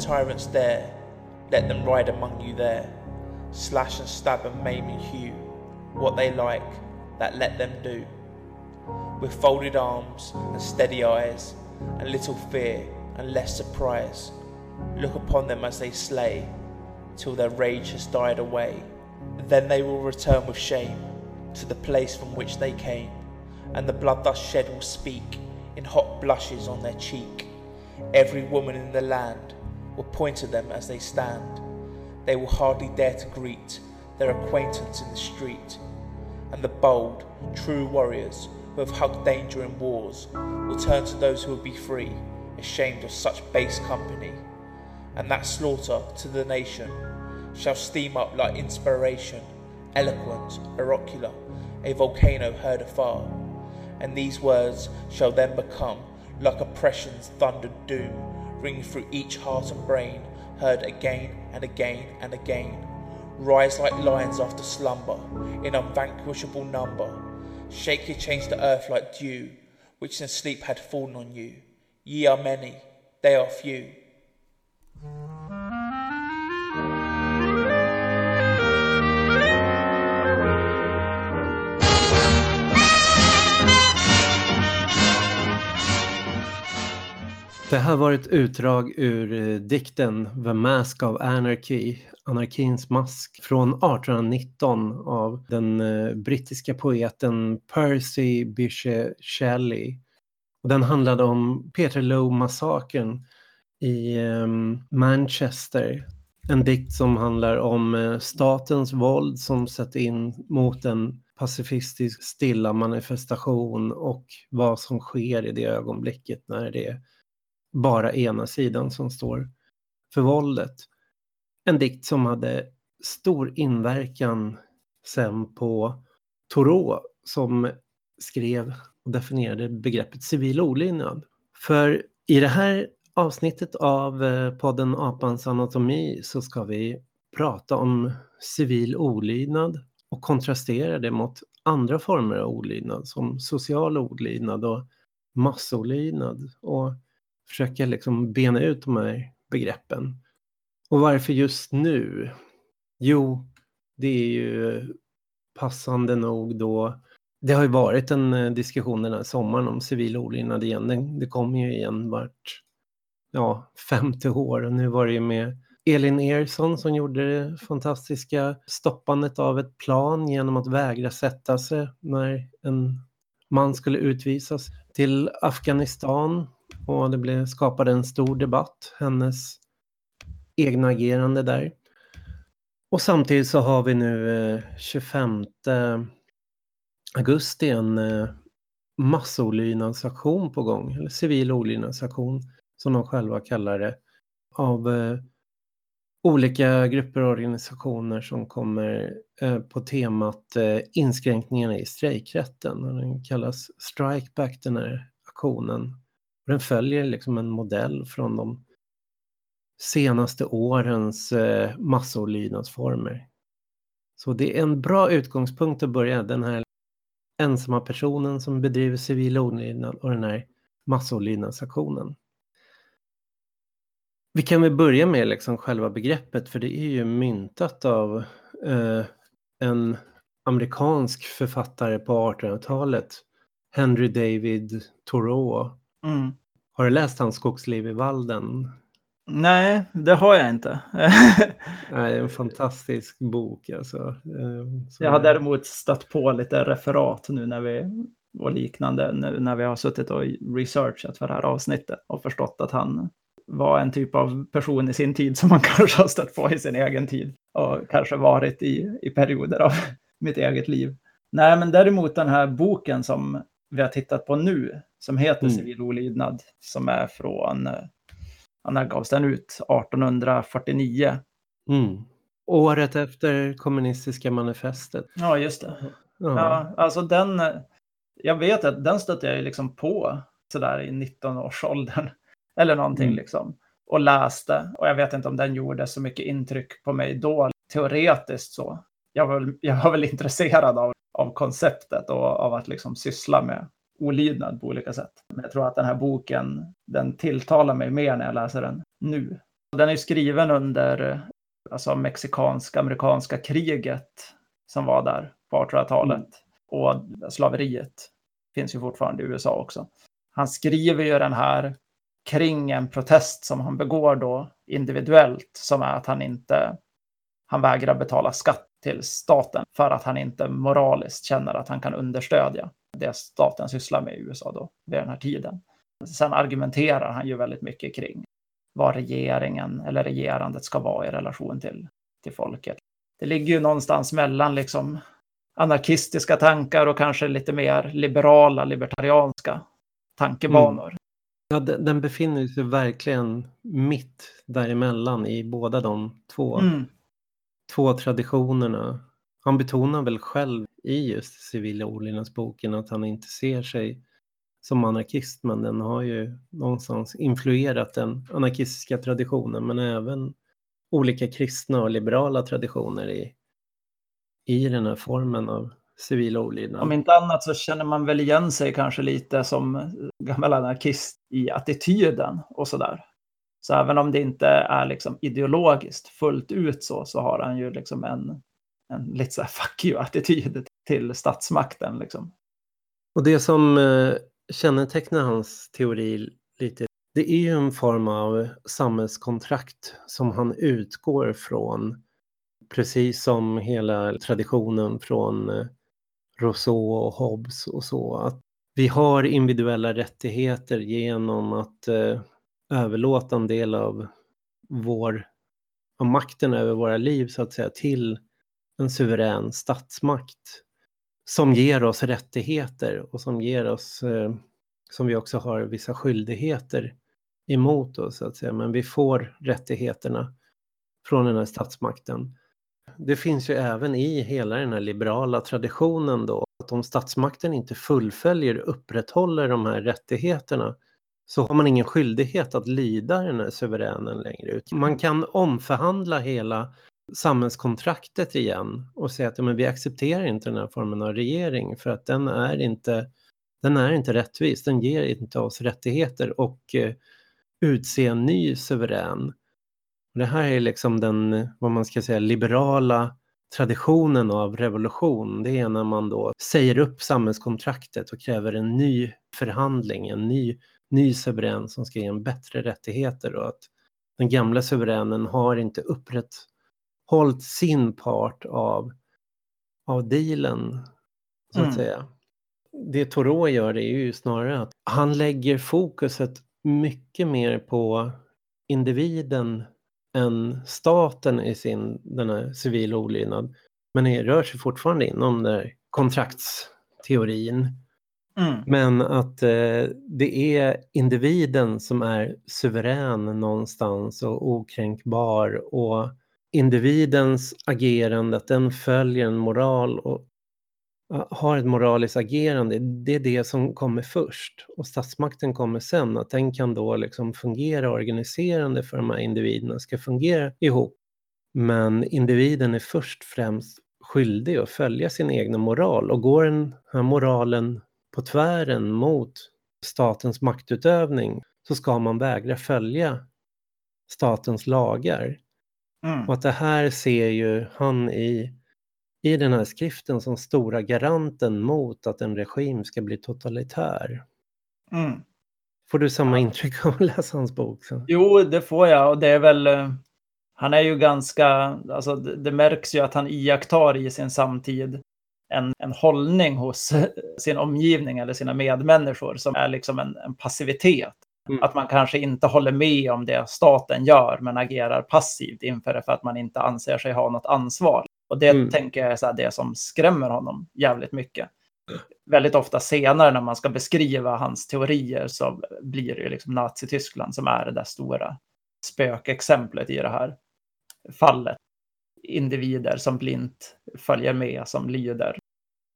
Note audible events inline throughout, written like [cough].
tyrants dare, let them ride among you there, slash and stab and maim and hew, what they like, that let them do. With folded arms and steady eyes, and little fear and less surprise, look upon them as they slay, till their rage has died away. Then they will return with shame to the place from which they came, and the blood thus shed will speak in hot blushes on their cheek. Every woman in the land will point at them as they stand. They will hardly dare to greet their acquaintance in the street. And the bold, true warriors who have hugged danger in wars will turn to those who will be free, ashamed of such base company. And that slaughter to the nation shall steam up like inspiration, eloquent, oracular, a volcano heard afar. And these words shall then become like oppression's thundered doom, ringing through each heart and brain, heard again and again and again. Rise like lions after slumber, in unvanquishable number. Shake your chains to earth like dew, which in sleep had fallen on you. Ye are many, they are few. Det här var ett utdrag ur eh, dikten The Mask of Anarchy, Anarkins mask, från 1819 av den eh, brittiska poeten Percy Bysshe Shelley. Den handlade om Peterloo-massakern i ehm, Manchester. En dikt som handlar om eh, statens våld som sätter in mot en pacifistisk stilla manifestation och vad som sker i det ögonblicket när det är bara ena sidan som står för våldet. En dikt som hade stor inverkan sen på Thoreau som skrev och definierade begreppet civil olydnad. För i det här avsnittet av eh, podden Apans anatomi så ska vi prata om civil olydnad och kontrastera det mot andra former av olydnad som social olydnad och massolydnad. Och försöka liksom bena ut de här begreppen. Och varför just nu? Jo, det är ju passande nog då. Det har ju varit en eh, diskussion den här sommaren om civil olydnad igen. Det, det kommer ju igen vart ja, femte år och nu var det ju med Elin Ersson som gjorde det fantastiska stoppandet av ett plan genom att vägra sätta sig när en man skulle utvisas till Afghanistan och det blev, skapade en stor debatt, hennes egna agerande där. Och samtidigt så har vi nu eh, 25 augusti en eh, massolydnadsaktion på gång, eller civil olydnadsaktion som de själva kallar det, av eh, olika grupper och organisationer som kommer eh, på temat eh, inskränkningarna i strejkrätten. Den kallas Strike back, den här aktionen. Den följer liksom en modell från de senaste årens eh, massolydnadsformer. Så det är en bra utgångspunkt att börja, den här ensamma personen som bedriver civil olydnad och den här massolydnadsaktionen. Vi kan väl börja med liksom själva begreppet för det är ju myntat av eh, en amerikansk författare på 1800-talet, Henry David Thoreau. Mm. Har du läst hans Skogsliv i Valden? Nej, det har jag inte. [laughs] Nej, det är en fantastisk bok alltså. Eh, som jag har är- däremot stött på lite referat nu när vi och liknande nu när vi har suttit och researchat för det här avsnittet och förstått att han var en typ av person i sin tid som man [laughs] kanske har stött på i sin egen tid och kanske varit i, i perioder av mitt eget liv. Nej, men däremot den här boken som vi har tittat på nu som heter Mm. Civil olydnad som är från, eh, när gavs den ut? 1849. Mm. Året efter kommunistiska manifestet. Ja, just det. Ja. Ja, alltså den, jag vet att den stötte jag liksom på sådär i 19-årsåldern [laughs] eller någonting Mm. liksom och läste och jag vet inte om den gjorde så mycket intryck på mig då teoretiskt så. Jag var, väl- [laughs] jag var väl intresserad av, av konceptet och av att liksom syssla med olydnad på olika sätt. Men jag tror att den här boken, den tilltalar mig mer när jag läser den nu. Den är skriven under alltså mexikansk-amerikanska kriget som var där på 1800-talet. Mm. Och slaveriet finns ju fortfarande i USA också. Han skriver ju den här kring en protest som han begår då individuellt, som är att han inte, han vägrar betala skatt till staten för att han inte moraliskt känner att han kan understödja det staten sysslar med i USA då vid den här tiden. Sen argumenterar han ju väldigt mycket kring vad regeringen eller regerandet ska vara i relation till, till folket. Det ligger ju någonstans mellan liksom anarkistiska tankar och kanske lite mer liberala, libertarianska tankebanor. Mm. Ja, den befinner sig verkligen mitt däremellan i båda de två, mm. två traditionerna. Han betonar väl själv i just civila olydnadsboken att han inte ser sig som anarkist, men den har ju någonstans influerat den anarkistiska traditionen, men även olika kristna och liberala traditioner i, i den här formen av civil olydnad. Om inte annat så känner man väl igen sig kanske lite som gammal anarkist i attityden och sådär. Så även om det inte är liksom ideologiskt fullt ut så, så har han ju liksom en, en lite så här fuck you-attityd till statsmakten. Liksom. Och det som eh, kännetecknar hans teori lite, det är ju en form av samhällskontrakt som han utgår från, precis som hela traditionen från eh, Rousseau och Hobbes och så, att vi har individuella rättigheter genom att eh, överlåta en del av vår av makten över våra liv så att säga till en suverän statsmakt som ger oss rättigheter och som ger oss, eh, som vi också har vissa skyldigheter emot oss så att säga, men vi får rättigheterna från den här statsmakten. Det finns ju även i hela den här liberala traditionen då att om statsmakten inte fullföljer, upprätthåller de här rättigheterna så har man ingen skyldighet att lyda den här suveränen längre. Man kan omförhandla hela samhällskontraktet igen och säga att ja, men vi accepterar inte den här formen av regering för att den är inte, den är inte rättvis, den ger inte oss rättigheter och eh, utse en ny suverän. Det här är liksom den, vad man ska säga, liberala traditionen av revolution. Det är när man då säger upp samhällskontraktet och kräver en ny förhandling, en ny, ny suverän som ska ge en bättre rättigheter och att den gamla suveränen har inte upprätt, hållit sin part av, av dealen, så att mm. säga. Det Thoreau gör är ju snarare att han lägger fokuset mycket mer på individen än staten i sin den här civila olydnad. Men det rör sig fortfarande inom den här kontraktsteorin. Mm. Men att eh, det är individen som är suverän någonstans och okränkbar och individens agerande, att den följer en moral och har ett moraliskt agerande, det är det som kommer först. Och statsmakten kommer sen, att den kan då liksom fungera organiserande för de här individerna, ska fungera ihop. Men individen är först främst skyldig att följa sin egna moral och går den här moralen på tvären mot statens maktutövning så ska man vägra följa statens lagar. Mm. Och att det här ser ju han i, i den här skriften som stora garanten mot att en regim ska bli totalitär. Mm. Får du samma intryck av att läsa hans bok? Så? Jo, det får jag och det är väl eh, han är ju ganska, alltså det, det märks ju att han iakttar i sin samtid en, en hållning hos [laughs] sin omgivning eller sina medmänniskor som är liksom en, en passivitet. Mm. Att man kanske inte håller med om det staten gör, men agerar passivt inför det för att man inte anser sig ha något ansvar. Och det mm. tänker jag är så det som skrämmer honom jävligt mycket. Väldigt ofta senare när man ska beskriva hans teorier så blir det ju liksom Nazityskland som är det där stora spökexemplet i det här fallet. Individer som blint följer med, som lyder.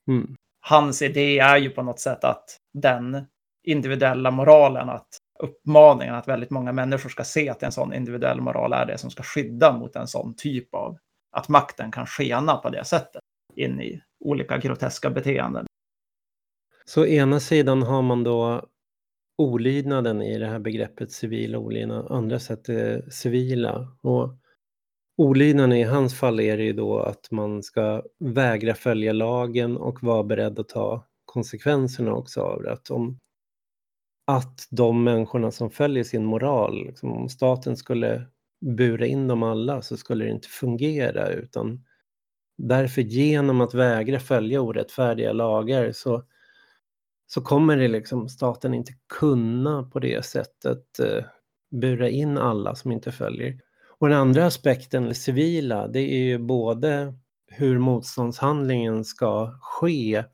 Mm. Hans idé är ju på något sätt att den individuella moralen, att uppmaningen att väldigt många människor ska se att en sån individuell moral är det som ska skydda mot en sån typ av att makten kan skena på det sättet in i olika groteska beteenden. Så ena sidan har man då olydnaden i det här begreppet civil olydnad, andra sätt är civila. Och olydnaden i hans fall är det ju då att man ska vägra följa lagen och vara beredd att ta konsekvenserna också av det. Att, om, att de människorna som följer sin moral, liksom, om staten skulle bura in dem alla så skulle det inte fungera utan därför genom att vägra följa orättfärdiga lagar så, så kommer det liksom staten inte kunna på det sättet eh, bura in alla som inte följer. Och den andra aspekten, det civila, det är ju både hur motståndshandlingen ska ske,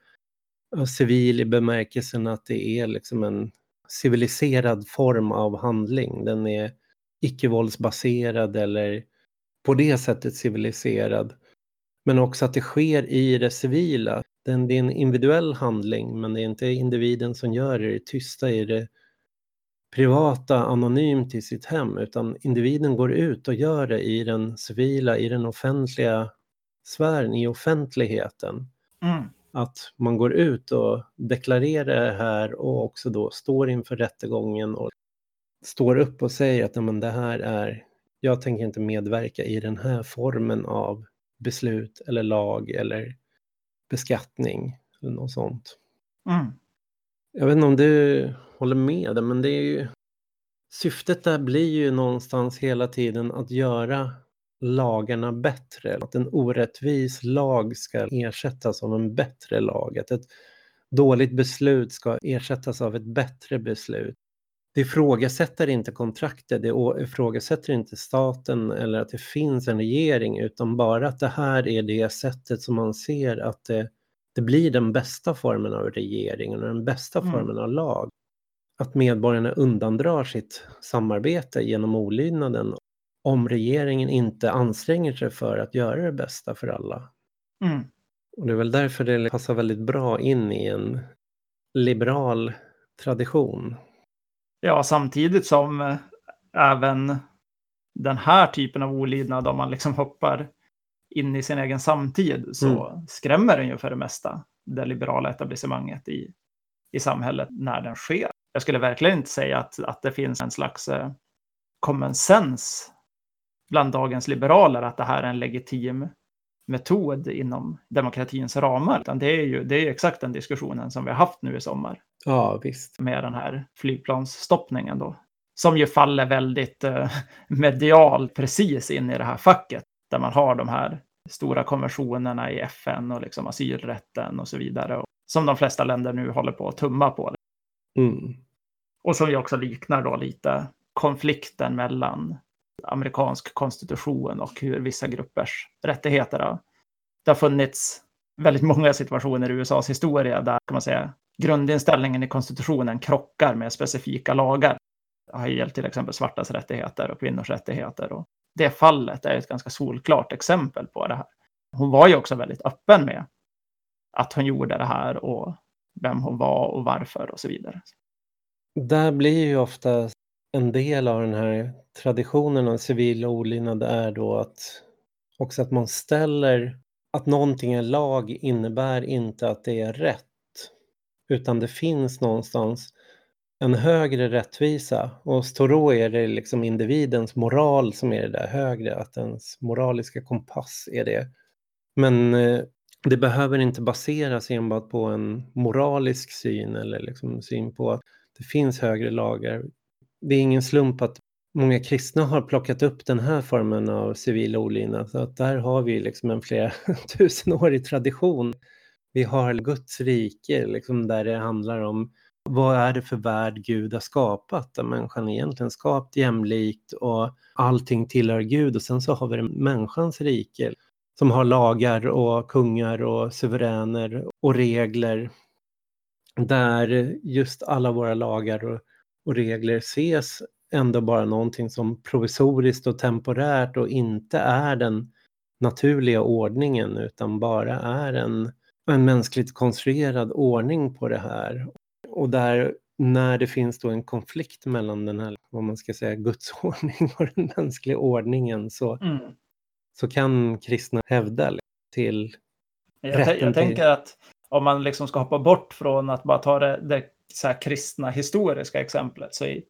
civil i bemärkelsen att det är liksom en civiliserad form av handling. Den är icke-våldsbaserad eller på det sättet civiliserad. Men också att det sker i det civila. det är en individuell handling men det är inte individen som gör det, det tysta i det privata anonymt i sitt hem utan individen går ut och gör det i den civila, i den offentliga sfären, i offentligheten. Mm. Att man går ut och deklarerar det här och också då står inför rättegången och står upp och säger att men det här är, jag tänker inte medverka i den här formen av beslut eller lag eller beskattning eller något sånt. Mm. Jag vet inte om du håller med, men det är ju syftet där blir ju någonstans hela tiden att göra lagarna bättre. Att en orättvis lag ska ersättas av en bättre lag. Att ett dåligt beslut ska ersättas av ett bättre beslut. Det ifrågasätter inte kontraktet, det ifrågasätter inte staten eller att det finns en regering utan bara att det här är det sättet som man ser att det, det blir den bästa formen av regering och den bästa mm. formen av lag. Att medborgarna undandrar sitt samarbete genom olydnaden om regeringen inte anstränger sig för att göra det bästa för alla. Mm. Och det är väl därför det passar väldigt bra in i en liberal tradition. Ja, samtidigt som eh, även den här typen av olydnad, om man liksom hoppar in i sin egen samtid, så mm. skrämmer den ju för det mesta det liberala etablissemanget i, i samhället när den sker. Jag skulle verkligen inte säga att, att det finns en slags eh, common sense bland dagens liberaler att det här är en legitim metod inom demokratins ramar. Utan det är ju det är exakt den diskussionen som vi har haft nu i sommar. Ja, visst. Med den här flygplansstoppningen då. Som ju faller väldigt eh, [laughs] medial precis in i det här facket. Där man har de här stora konventionerna i FN och liksom asylrätten och så vidare. Och som de flesta länder nu håller på att tumma på. Mm. Och som ju också liknar då lite konflikten mellan amerikansk konstitution och hur vissa gruppers rättigheter har. Det har funnits väldigt många situationer i USAs historia där kan man säga grundinställningen i konstitutionen krockar med specifika lagar. Det har gällt till exempel svartas rättigheter och kvinnors rättigheter. Och det fallet är ett ganska solklart exempel på det här. Hon var ju också väldigt öppen med att hon gjorde det här och vem hon var och varför och så vidare. Där blir ju ofta en del av den här traditionen av civil olydnad är då att också att man ställer att någonting är lag innebär inte att det är rätt utan det finns någonstans en högre rättvisa och hos Thoreau är det liksom individens moral som är det där högre, att ens moraliska kompass är det. Men eh, det behöver inte baseras enbart på en moralisk syn eller liksom syn på att det finns högre lagar det är ingen slump att många kristna har plockat upp den här formen av civil olydnad. Så att där har vi liksom en flera [laughs] tusenårig tradition. Vi har Guds rike liksom där det handlar om vad är det för värld Gud har skapat? Där människan egentligen skapat jämlikt och allting tillhör Gud och sen så har vi det människans rike som har lagar och kungar och suveräner och regler där just alla våra lagar och och regler ses ändå bara någonting som provisoriskt och temporärt och inte är den naturliga ordningen utan bara är en, en mänskligt konstruerad ordning på det här. Och där när det finns då en konflikt mellan den här, vad man ska säga, gudsordning [laughs] och den mänskliga ordningen så, mm. så kan kristna hävda till jag, jag tänker att om man liksom ska hoppa bort från att bara ta det, det så här kristna historiska exemplet, så i,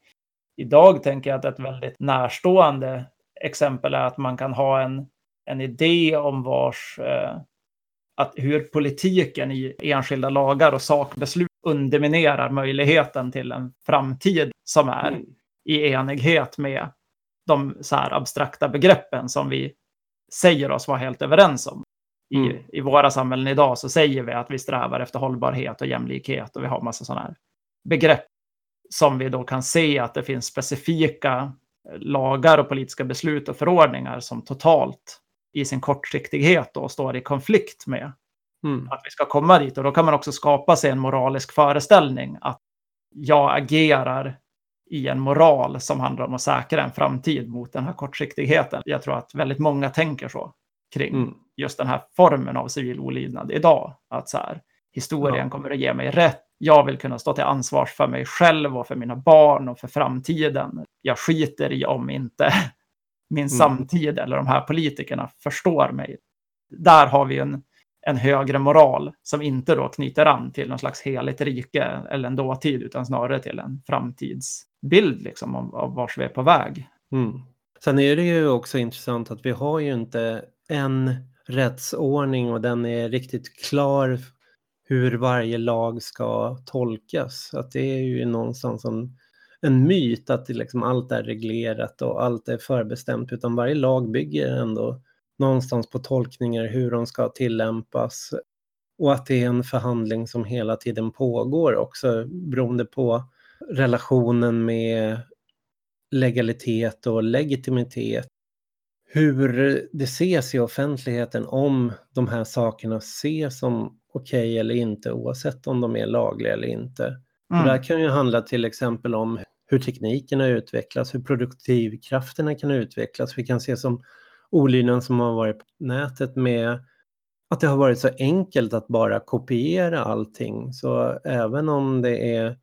idag tänker jag att ett väldigt närstående exempel är att man kan ha en, en idé om vars eh, att hur politiken i enskilda lagar och sakbeslut underminerar möjligheten till en framtid som är mm. i enighet med de så här abstrakta begreppen som vi säger oss vara helt överens om. I, mm. I våra samhällen idag så säger vi att vi strävar efter hållbarhet och jämlikhet och vi har massa sådana här begrepp som vi då kan se att det finns specifika lagar och politiska beslut och förordningar som totalt i sin kortsiktighet då står i konflikt med mm. att vi ska komma dit. Och då kan man också skapa sig en moralisk föreställning att jag agerar i en moral som handlar om att säkra en framtid mot den här kortsiktigheten. Jag tror att väldigt många tänker så kring mm. just den här formen av civil olydnad idag. Att så här, historien ja. kommer att ge mig rätt. Jag vill kunna stå till ansvar för mig själv och för mina barn och för framtiden. Jag skiter i om inte [laughs] min mm. samtid eller de här politikerna förstår mig. Där har vi en, en högre moral som inte då knyter an till någon slags heligt rike eller en dåtid utan snarare till en framtidsbild liksom av, av vars vi är på väg. Mm. Sen är det ju också intressant att vi har ju inte en rättsordning och den är riktigt klar hur varje lag ska tolkas. Att det är ju någonstans en, en myt att det liksom allt är reglerat och allt är förbestämt utan varje lag bygger ändå någonstans på tolkningar hur de ska tillämpas och att det är en förhandling som hela tiden pågår också beroende på relationen med legalitet och legitimitet hur det ses i offentligheten om de här sakerna ses som okej okay eller inte oavsett om de är lagliga eller inte. Mm. Det här kan ju handla till exempel om hur teknikerna utvecklas, hur produktivkrafterna kan utvecklas. Vi kan se som olydnaden som har varit på nätet med att det har varit så enkelt att bara kopiera allting. Så även om det är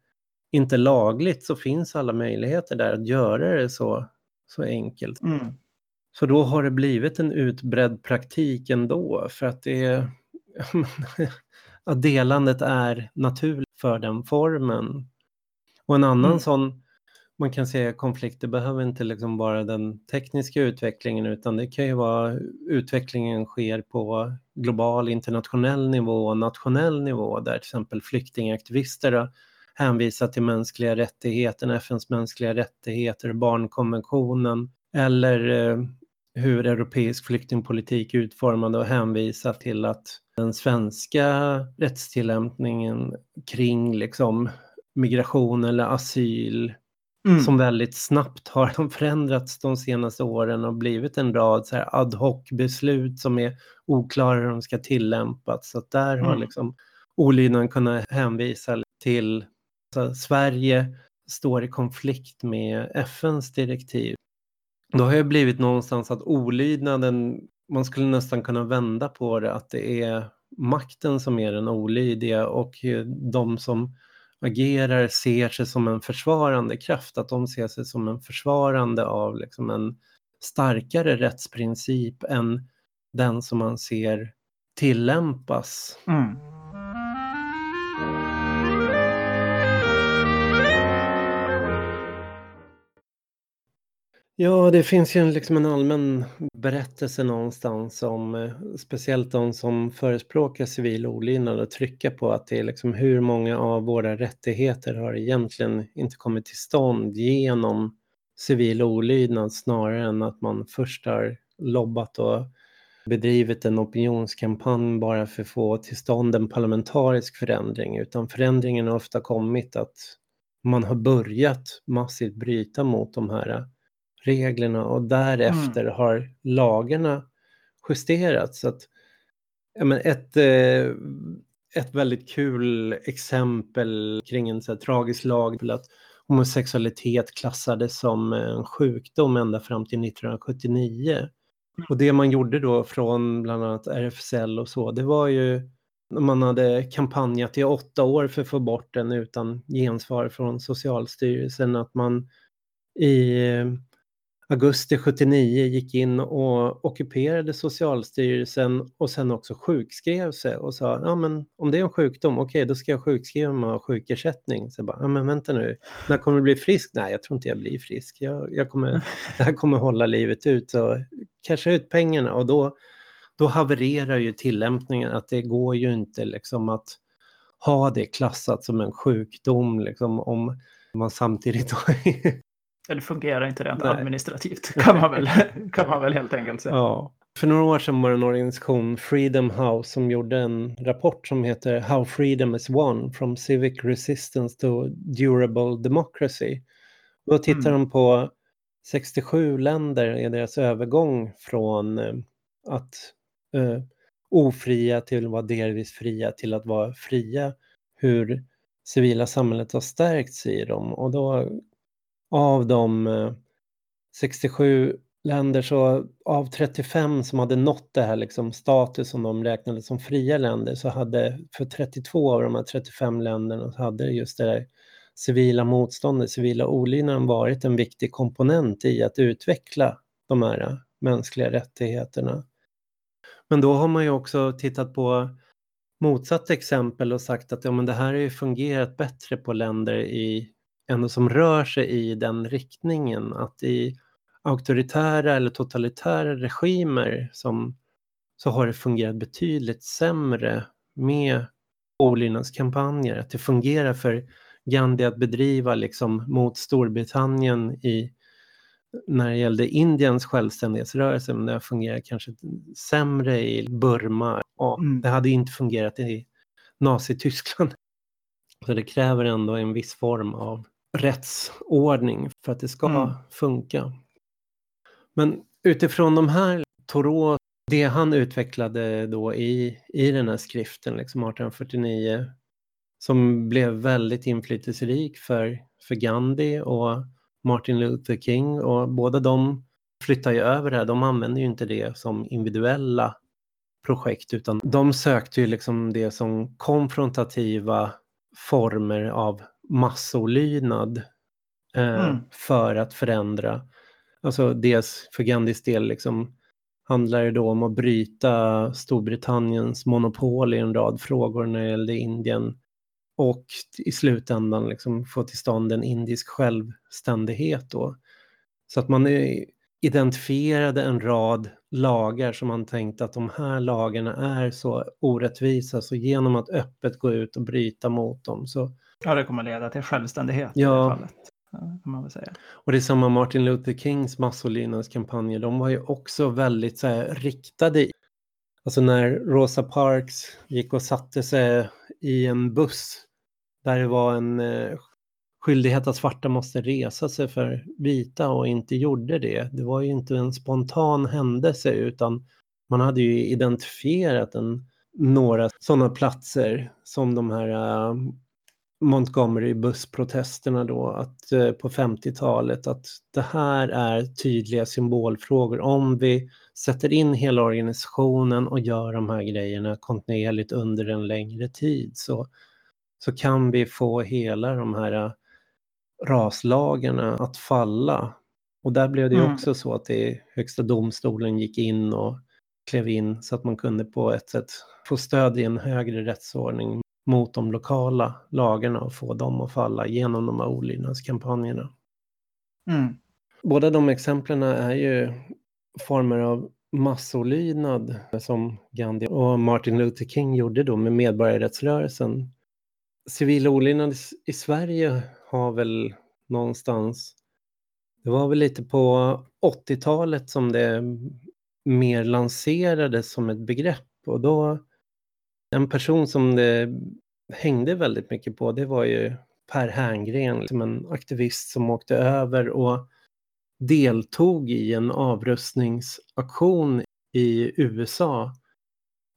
inte lagligt så finns alla möjligheter där att göra det så, så enkelt. Mm. Så då har det blivit en utbredd praktik ändå för att det är, [laughs] att delandet är naturligt för den formen. Och en annan mm. sån, man kan säga konflikt, det behöver inte liksom vara den tekniska utvecklingen utan det kan ju vara utvecklingen sker på global internationell nivå och nationell nivå där till exempel flyktingaktivister hänvisar till mänskliga rättigheter, FNs mänskliga rättigheter, barnkonventionen eller eh, hur europeisk flyktingpolitik är utformad och hänvisa till att den svenska rättstillämpningen kring liksom migration eller asyl mm. som väldigt snabbt har [laughs] förändrats de senaste åren och blivit en rad så här ad hoc-beslut som är oklara hur de ska tillämpas. Så där mm. har liksom olydnaden kunnat hänvisa till att Sverige står i konflikt med FNs direktiv då har det blivit någonstans att olydnaden, man skulle nästan kunna vända på det, att det är makten som är den olydiga och de som agerar ser sig som en försvarande kraft, att de ser sig som en försvarande av liksom en starkare rättsprincip än den som man ser tillämpas. Mm. Ja, det finns ju liksom en allmän berättelse någonstans om eh, speciellt de som förespråkar civil olydnad och trycka på att det är liksom hur många av våra rättigheter har egentligen inte kommit till stånd genom civil olydnad snarare än att man först har lobbat och bedrivit en opinionskampanj bara för att få till stånd en parlamentarisk förändring. Utan förändringen har ofta kommit att man har börjat massivt bryta mot de här reglerna och därefter mm. har lagarna justerats. Så att, ja, men ett, eh, ett väldigt kul exempel kring en så här, tragisk lag att homosexualitet klassades som en sjukdom ända fram till 1979. Och det man gjorde då från bland annat RFSL och så, det var ju man hade kampanjat i åtta år för att få bort den utan gensvar från Socialstyrelsen, att man i augusti 79 gick in och ockuperade Socialstyrelsen och sen också sjukskrev sig och sa ja men om det är en sjukdom, okej okay, då ska jag sjukskriva mig och ha sjukersättning. Så jag bara, ja men vänta nu, när kommer du bli frisk? Nej, jag tror inte jag blir frisk. Jag, jag kommer, [laughs] det här kommer hålla livet ut. Så casha ut pengarna och då, då havererar ju tillämpningen att det går ju inte liksom att ha det klassat som en sjukdom liksom om man samtidigt [laughs] Eller fungerar inte rent Nej. administrativt [laughs] kan man, väl, [laughs] kan man väl helt enkelt säga. Ja. För några år sedan var det en organisation, Freedom House, som gjorde en rapport som heter How Freedom is Won from Civic Resistance to Durable Democracy. Då tittar mm. de på 67 länder i deras övergång från eh, att eh, ofria till att vara delvis fria till att vara fria. Hur civila samhället har stärkts i dem och då av de 67 eh, länder så av 35 som hade nått det här liksom status som de räknade som fria länder så hade för 32 av de här 35 länderna så hade just det där civila motståndet, civila olydnaden varit en viktig komponent i att utveckla de här eh, mänskliga rättigheterna. Men då har man ju också tittat på motsatt exempel och sagt att ja, men det här har ju fungerat bättre på länder i ändå som rör sig i den riktningen. Att i auktoritära eller totalitära regimer som, så har det fungerat betydligt sämre med olydnadskampanjer. Att det fungerar för Gandhi att bedriva liksom mot Storbritannien i, när det gällde Indiens självständighetsrörelse, men det har fungerat kanske sämre i Burma. Och mm. Det hade inte fungerat i Nazityskland. [laughs] Så det kräver ändå en viss form av rättsordning för att det ska mm. funka. Men utifrån de här Thoreau, det han utvecklade då i, i den här skriften, liksom 1849, som blev väldigt inflytelserik för, för Gandhi och Martin Luther King och båda de flyttar ju över det här. De använder ju inte det som individuella projekt utan de sökte ju liksom det som konfrontativa former av massolydnad eh, mm. för att förändra. Alltså dels för Gandhis del liksom handlar det då om att bryta Storbritanniens monopol i en rad frågor när det gällde Indien och i slutändan liksom få till stånd en indisk självständighet då. Så att man identifierade en rad lagar som man tänkte att de här lagarna är så orättvisa så genom att öppet gå ut och bryta mot dem så Ja, det kommer leda till självständighet ja. i fallet. Kan man väl säga. Och det är samma Martin Luther Kings massolydnadskampanjer, de var ju också väldigt så här, riktade. Alltså när Rosa Parks gick och satte sig i en buss där det var en eh, skyldighet att svarta måste resa sig för vita och inte gjorde det. Det var ju inte en spontan händelse utan man hade ju identifierat en, några sådana platser som de här uh, Montgomery-bussprotesterna då, att uh, på 50-talet, att det här är tydliga symbolfrågor. Om vi sätter in hela organisationen och gör de här grejerna kontinuerligt under en längre tid så, så kan vi få hela de här uh, raslagarna att falla. Och där blev det mm. också så att det Högsta domstolen gick in och klev in så att man kunde på ett sätt få stöd i en högre rättsordning mot de lokala lagarna och få dem att falla genom de här olydnadskampanjerna. Mm. Båda de exemplen är ju former av massolydnad som Gandhi och Martin Luther King gjorde då med medborgarrättsrörelsen. Civil olydnad i Sverige har väl någonstans, det var väl lite på 80-talet som det mer lanserades som ett begrepp och då en person som det hängde väldigt mycket på det var ju Per Herngren, som en aktivist som åkte över och deltog i en avrustningsaktion i USA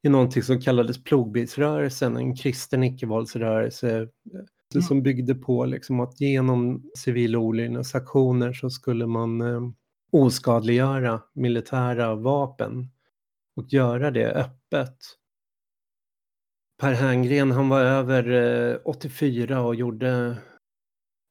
i någonting som kallades plogbilsrörelsen, en kristen icke-våldsrörelse mm. som byggde på liksom att genom civila olydnadsaktioner så skulle man eh, oskadliggöra militära vapen och göra det öppet. Per Herngren han var över eh, 84 och gjorde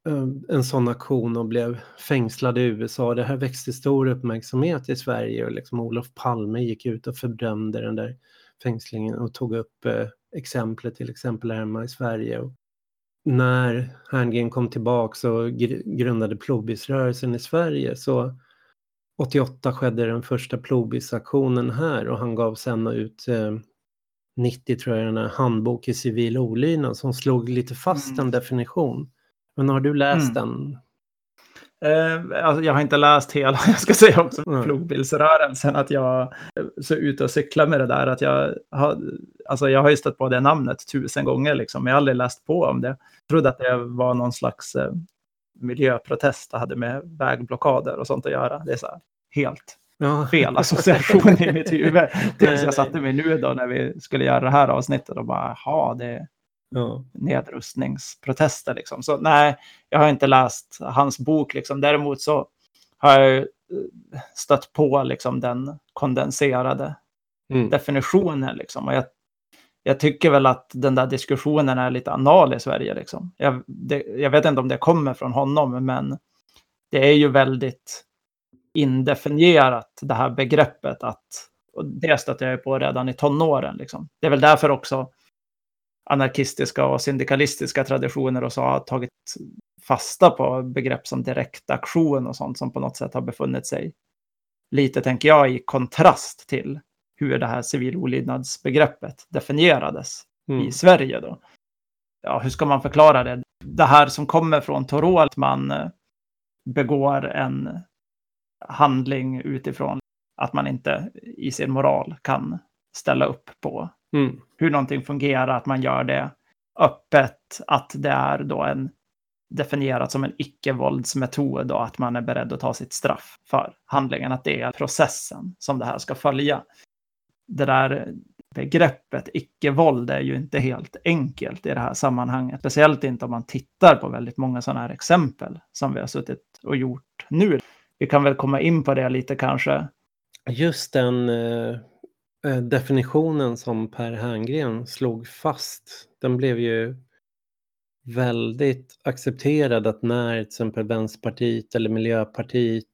eh, en sån aktion och blev fängslad i USA. Det här växte stor uppmärksamhet i Sverige och liksom Olof Palme gick ut och fördömde den där fängslingen och tog upp eh, exemplet till exempel hemma i Sverige. Och när Herngren kom tillbaka och grundade plobisrörelsen i Sverige så 88 skedde den första plobisaktionen här och han gav sen ut eh, 90 tror jag den här handbok i civil olydnad som slog lite fast mm. en definition. Men har du läst mm. den? Eh, alltså jag har inte läst hela, [laughs] jag ska säga också, mm. plogbilsrörelsen, att jag eh, så ute och cyklar med det där, att jag har, alltså jag har ju stött på det namnet tusen gånger liksom, men jag har aldrig läst på om det. Jag trodde att det var någon slags eh, miljöprotest, det hade med vägblockader och sånt att göra. Det är så här, helt ja. fel association i mitt huvud. [laughs] Tills jag satte mig nu då när vi skulle göra det här avsnittet och bara, jaha, det är ja. nedrustningsprotester liksom. Så nej, jag har inte läst hans bok liksom. Däremot så har jag stött på liksom den kondenserade mm. definitionen liksom. Och jag, jag tycker väl att den där diskussionen är lite anal i Sverige liksom. Jag, det, jag vet inte om det kommer från honom, men det är ju väldigt indefinierat det här begreppet att, och det stötte jag på redan i tonåren. Liksom. Det är väl därför också anarkistiska och syndikalistiska traditioner och så har tagit fasta på begrepp som direktaktion och sånt som på något sätt har befunnit sig lite, tänker jag, i kontrast till hur det här civil olydnadsbegreppet definierades mm. i Sverige. Då. Ja, hur ska man förklara det? Det här som kommer från Torå, att man eh, begår en handling utifrån att man inte i sin moral kan ställa upp på mm. hur någonting fungerar, att man gör det öppet, att det är då en definierat som en icke-våldsmetod och att man är beredd att ta sitt straff för handlingen, att det är processen som det här ska följa. Det där begreppet icke-våld är ju inte helt enkelt i det här sammanhanget, speciellt inte om man tittar på väldigt många sådana här exempel som vi har suttit och gjort nu vi kan väl komma in på det lite kanske. Just den eh, eh, definitionen som Per Herngren slog fast, den blev ju väldigt accepterad att när till exempel Vänsterpartiet eller Miljöpartiet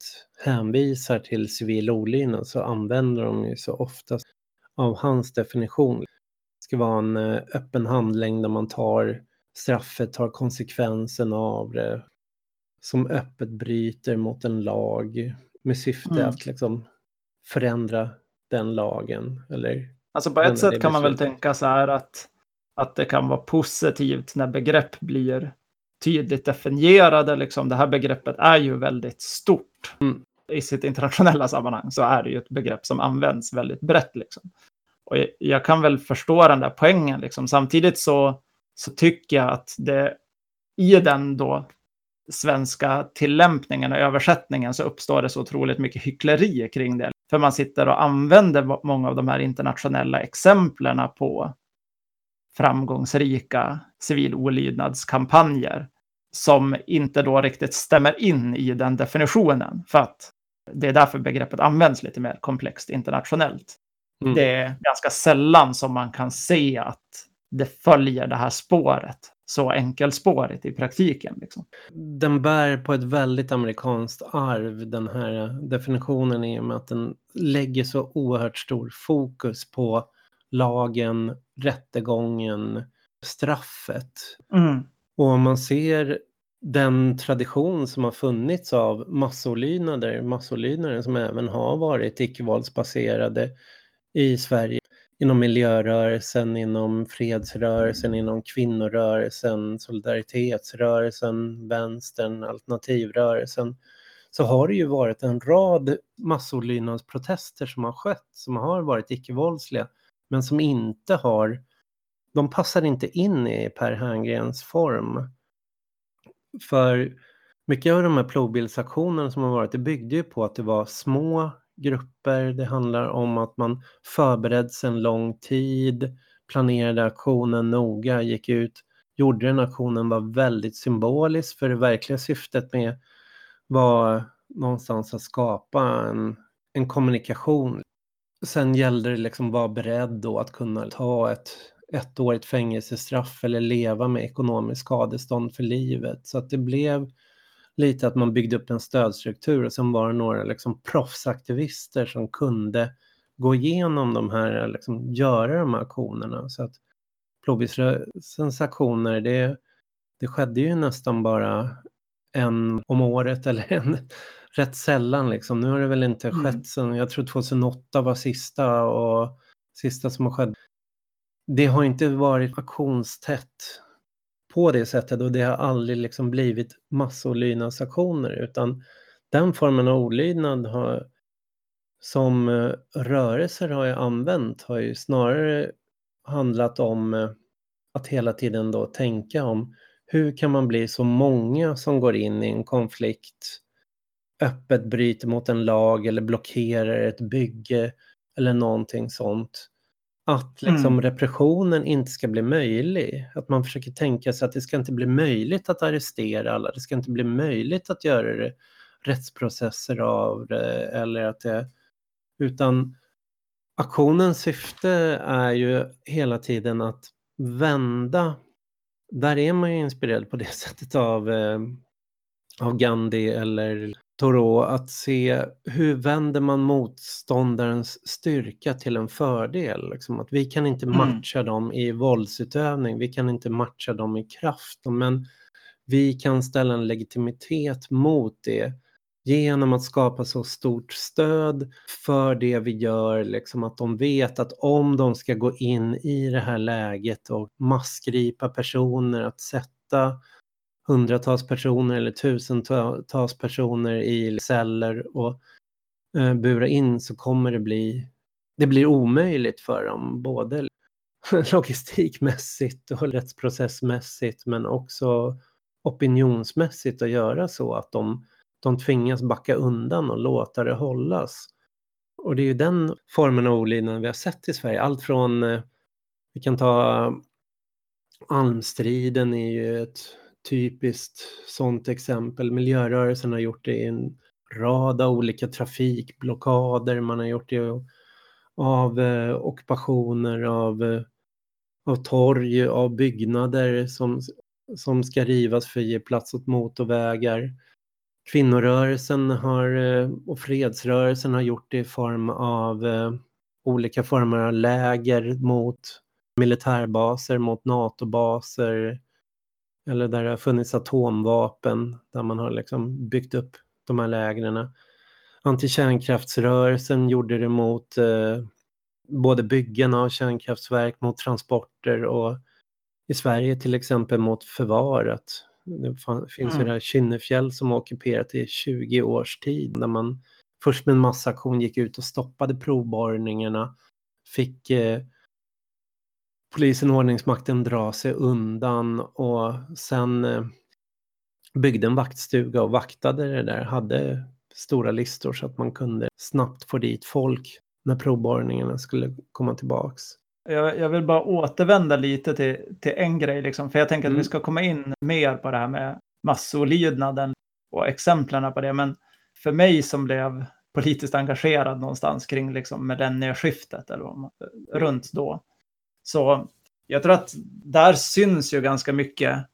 hänvisar till civil olydnad så använder de ju så ofta av hans definition. Det ska vara en eh, öppen handling där man tar straffet, tar konsekvensen av det, som öppet bryter mot en lag med syfte mm. att liksom förändra den lagen. Eller alltså på ett sätt kan man väl tänka så här att, att det kan vara positivt när begrepp blir tydligt definierade. Liksom. Det här begreppet är ju väldigt stort. Mm. I sitt internationella sammanhang så är det ju ett begrepp som används väldigt brett. Liksom. Och jag, jag kan väl förstå den där poängen. Liksom. Samtidigt så, så tycker jag att det i den då svenska tillämpningen och översättningen så uppstår det så otroligt mycket hyckleri kring det. För man sitter och använder många av de här internationella exemplen på framgångsrika civil olydnadskampanjer som inte då riktigt stämmer in i den definitionen. För att det är därför begreppet används lite mer komplext internationellt. Mm. Det är ganska sällan som man kan se att det följer det här spåret så enkelspårigt i praktiken. Liksom. Den bär på ett väldigt amerikanskt arv, den här definitionen i och med att den lägger så oerhört stor fokus på lagen, rättegången, straffet. Mm. Och om man ser den tradition som har funnits av massolydnader, massolydnader som även har varit icke-våldsbaserade i Sverige inom miljörörelsen, inom fredsrörelsen, inom kvinnorörelsen, solidaritetsrörelsen, vänstern, alternativrörelsen så har det ju varit en rad massolydnadsprotester som har skett, som har varit icke-våldsliga, men som inte har, de passar inte in i Per Herngrens form. För mycket av de här plogbildsaktionerna som har varit, det byggde ju på att det var små grupper. Det handlar om att man förbereds en lång tid, planerade aktionen noga, gick ut, gjorde den aktionen var väldigt symbolisk för det verkliga syftet med var någonstans att skapa en, en kommunikation. Sen gällde det liksom att vara beredd då att kunna ta ett, ettårigt fängelsestraff eller leva med ekonomiskt skadestånd för livet. Så att det blev lite att man byggde upp en stödstruktur och sen var det några liksom proffsaktivister som kunde gå igenom de här, liksom göra de här aktionerna. Så att Plågisrörelsens aktioner, det, det skedde ju nästan bara en om året [laughs] eller en rätt sällan liksom. Nu har det väl inte mm. skett sen, jag tror 2008 var sista och sista som har skett. Det har inte varit aktionstätt på det sättet och det har aldrig liksom blivit massolydnadsaktioner utan den formen av olydnad har, som eh, rörelser har jag använt har ju snarare handlat om eh, att hela tiden då tänka om hur kan man bli så många som går in i en konflikt, öppet bryter mot en lag eller blockerar ett bygge eller någonting sånt. Att liksom mm. repressionen inte ska bli möjlig. Att man försöker tänka sig att det ska inte bli möjligt att arrestera alla. Det ska inte bli möjligt att göra det, rättsprocesser av det. Eller att det, utan aktionens syfte är ju hela tiden att vända. Där är man ju inspirerad på det [laughs] sättet av, eh, av Gandhi eller Thoreau att se hur vänder man motståndarens styrka till en fördel. Liksom att vi kan inte mm. matcha mm. dem i våldsutövning, vi kan inte matcha dem i kraft, men vi kan ställa en legitimitet mot det genom att skapa så stort stöd för det vi gör, liksom att de vet att om de ska gå in i det här läget och massgripa personer, att sätta hundratals personer eller tusentals personer i celler och eh, bura in så kommer det bli, det blir omöjligt för dem, både [laughs] logistikmässigt och rättsprocessmässigt men också opinionsmässigt att göra så att de, de tvingas backa undan och låta det hållas. Och det är ju den formen av olydnad vi har sett i Sverige. Allt från, eh, vi kan ta eh, almstriden är ju ett typiskt sådant exempel. Miljörörelsen har gjort det i en rad av olika trafikblockader, man har gjort det av eh, ockupationer av, eh, av torg, av byggnader som, som ska rivas för att ge plats åt motorvägar. Kvinnorörelsen har, eh, och fredsrörelsen har gjort det i form av eh, olika former av läger mot militärbaser, mot NATO-baser, eller där det har funnits atomvapen, där man har liksom byggt upp de här lägren. Antikärnkraftsrörelsen gjorde det mot eh, både byggen av kärnkraftverk, mot transporter och i Sverige till exempel mot förvaret. Det finns mm. ju det här Kynnefjäll som har ockuperat i 20 års tid, där man först med en massaktion gick ut och stoppade provborrningarna, fick eh, polisen och ordningsmakten dra sig undan och sen eh, byggde en vaktstuga och vaktade det där, hade stora listor så att man kunde snabbt få dit folk när provborrningarna skulle komma tillbaks. Jag, jag vill bara återvända lite till, till en grej, liksom, för jag tänker att mm. vi ska komma in mer på det här med massolydnaden och exemplen på det. Men för mig som blev politiskt engagerad någonstans kring liksom millennieskiftet eller runt då, så jag tror att där syns ju ganska mycket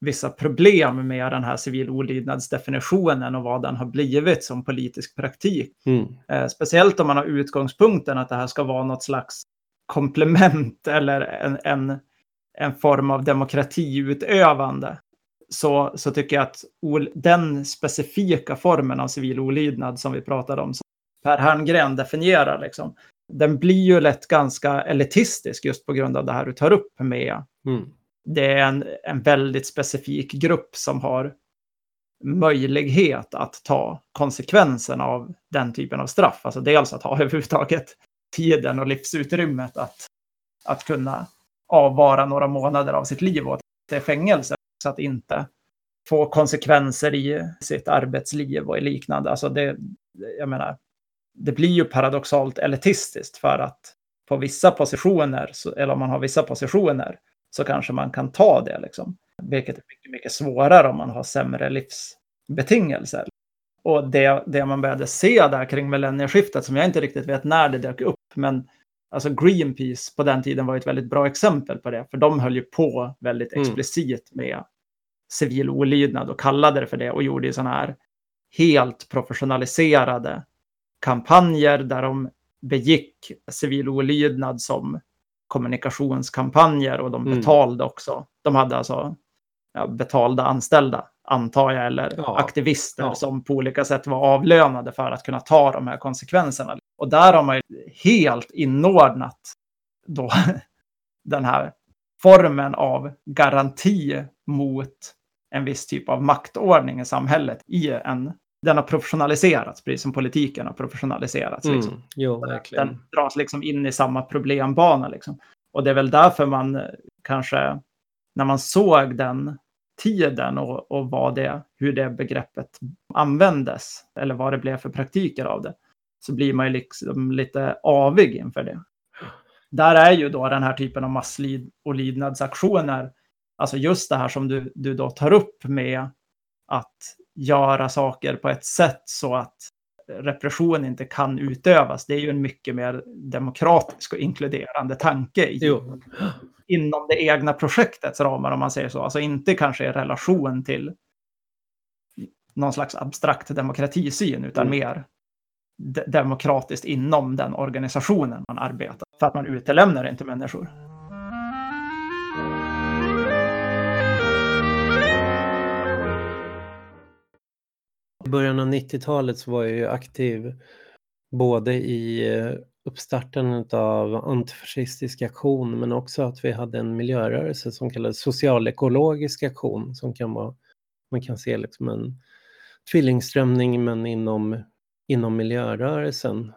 vissa problem med den här civil olydnadsdefinitionen och vad den har blivit som politisk praktik. Mm. Eh, speciellt om man har utgångspunkten att det här ska vara något slags komplement eller en, en, en form av demokratiutövande. Så, så tycker jag att den specifika formen av civil olydnad som vi pratade om, som Per Herngren definierar, liksom, den blir ju lätt ganska elitistisk just på grund av det här du tar upp med. Mm. Det är en, en väldigt specifik grupp som har möjlighet att ta konsekvenserna av den typen av straff. Alltså dels att ha [laughs] överhuvudtaget tiden och livsutrymmet att, att kunna avvara några månader av sitt liv åt det fängelse. Så att inte få konsekvenser i sitt arbetsliv och liknande. Alltså det, jag menar, det blir ju paradoxalt elitistiskt för att på vissa positioner, eller om man har vissa positioner, så kanske man kan ta det. Liksom. Vilket är mycket, mycket svårare om man har sämre livsbetingelser. Och det, det man började se där kring millennieskiftet, som jag inte riktigt vet när det dök upp, men Alltså Greenpeace på den tiden var ett väldigt bra exempel på det, för de höll ju på väldigt Mm. explicit med civil olydnad och kallade det för det och gjorde ju sådana här helt professionaliserade kampanjer där de begick civil olydnad som kommunikationskampanjer och de Mm. betalade också. De hade alltså ja, betalda anställda, antar jag, eller Ja. aktivister Ja. som på olika sätt var avlönade för att kunna ta de här konsekvenserna. Och där har man ju helt inordnat då [laughs] den här formen av garanti mot en viss typ av maktordning i samhället i en den har professionaliserats, precis som politiken har professionaliserats. Liksom. Mm. Jo, verkligen. Den dras liksom in i samma problembana. Liksom. Och det är väl därför man eh, kanske, när man såg den tiden och, och vad det, hur det begreppet användes, eller vad det blev för praktiker av det, så blir man ju liksom lite avig inför det. Där är ju då den här typen av masslid och lydnadsaktioner, alltså just det här som du, du då tar upp med att göra saker på ett sätt så att repression inte kan utövas. Det är ju en mycket mer demokratisk och inkluderande tanke i, inom det egna projektets ramar om man säger så. Alltså inte kanske i relation till någon slags abstrakt demokratisyn utan Mm. mer de- demokratiskt inom den organisationen man arbetar. För att man utelämnar inte människor. I början av 90-talet så var jag ju aktiv både i eh, uppstarten av antifascistisk aktion men också att vi hade en miljörörelse som kallades socialekologisk aktion som kan vara, man kan se liksom en tvillingströmning men inom, inom miljörörelsen.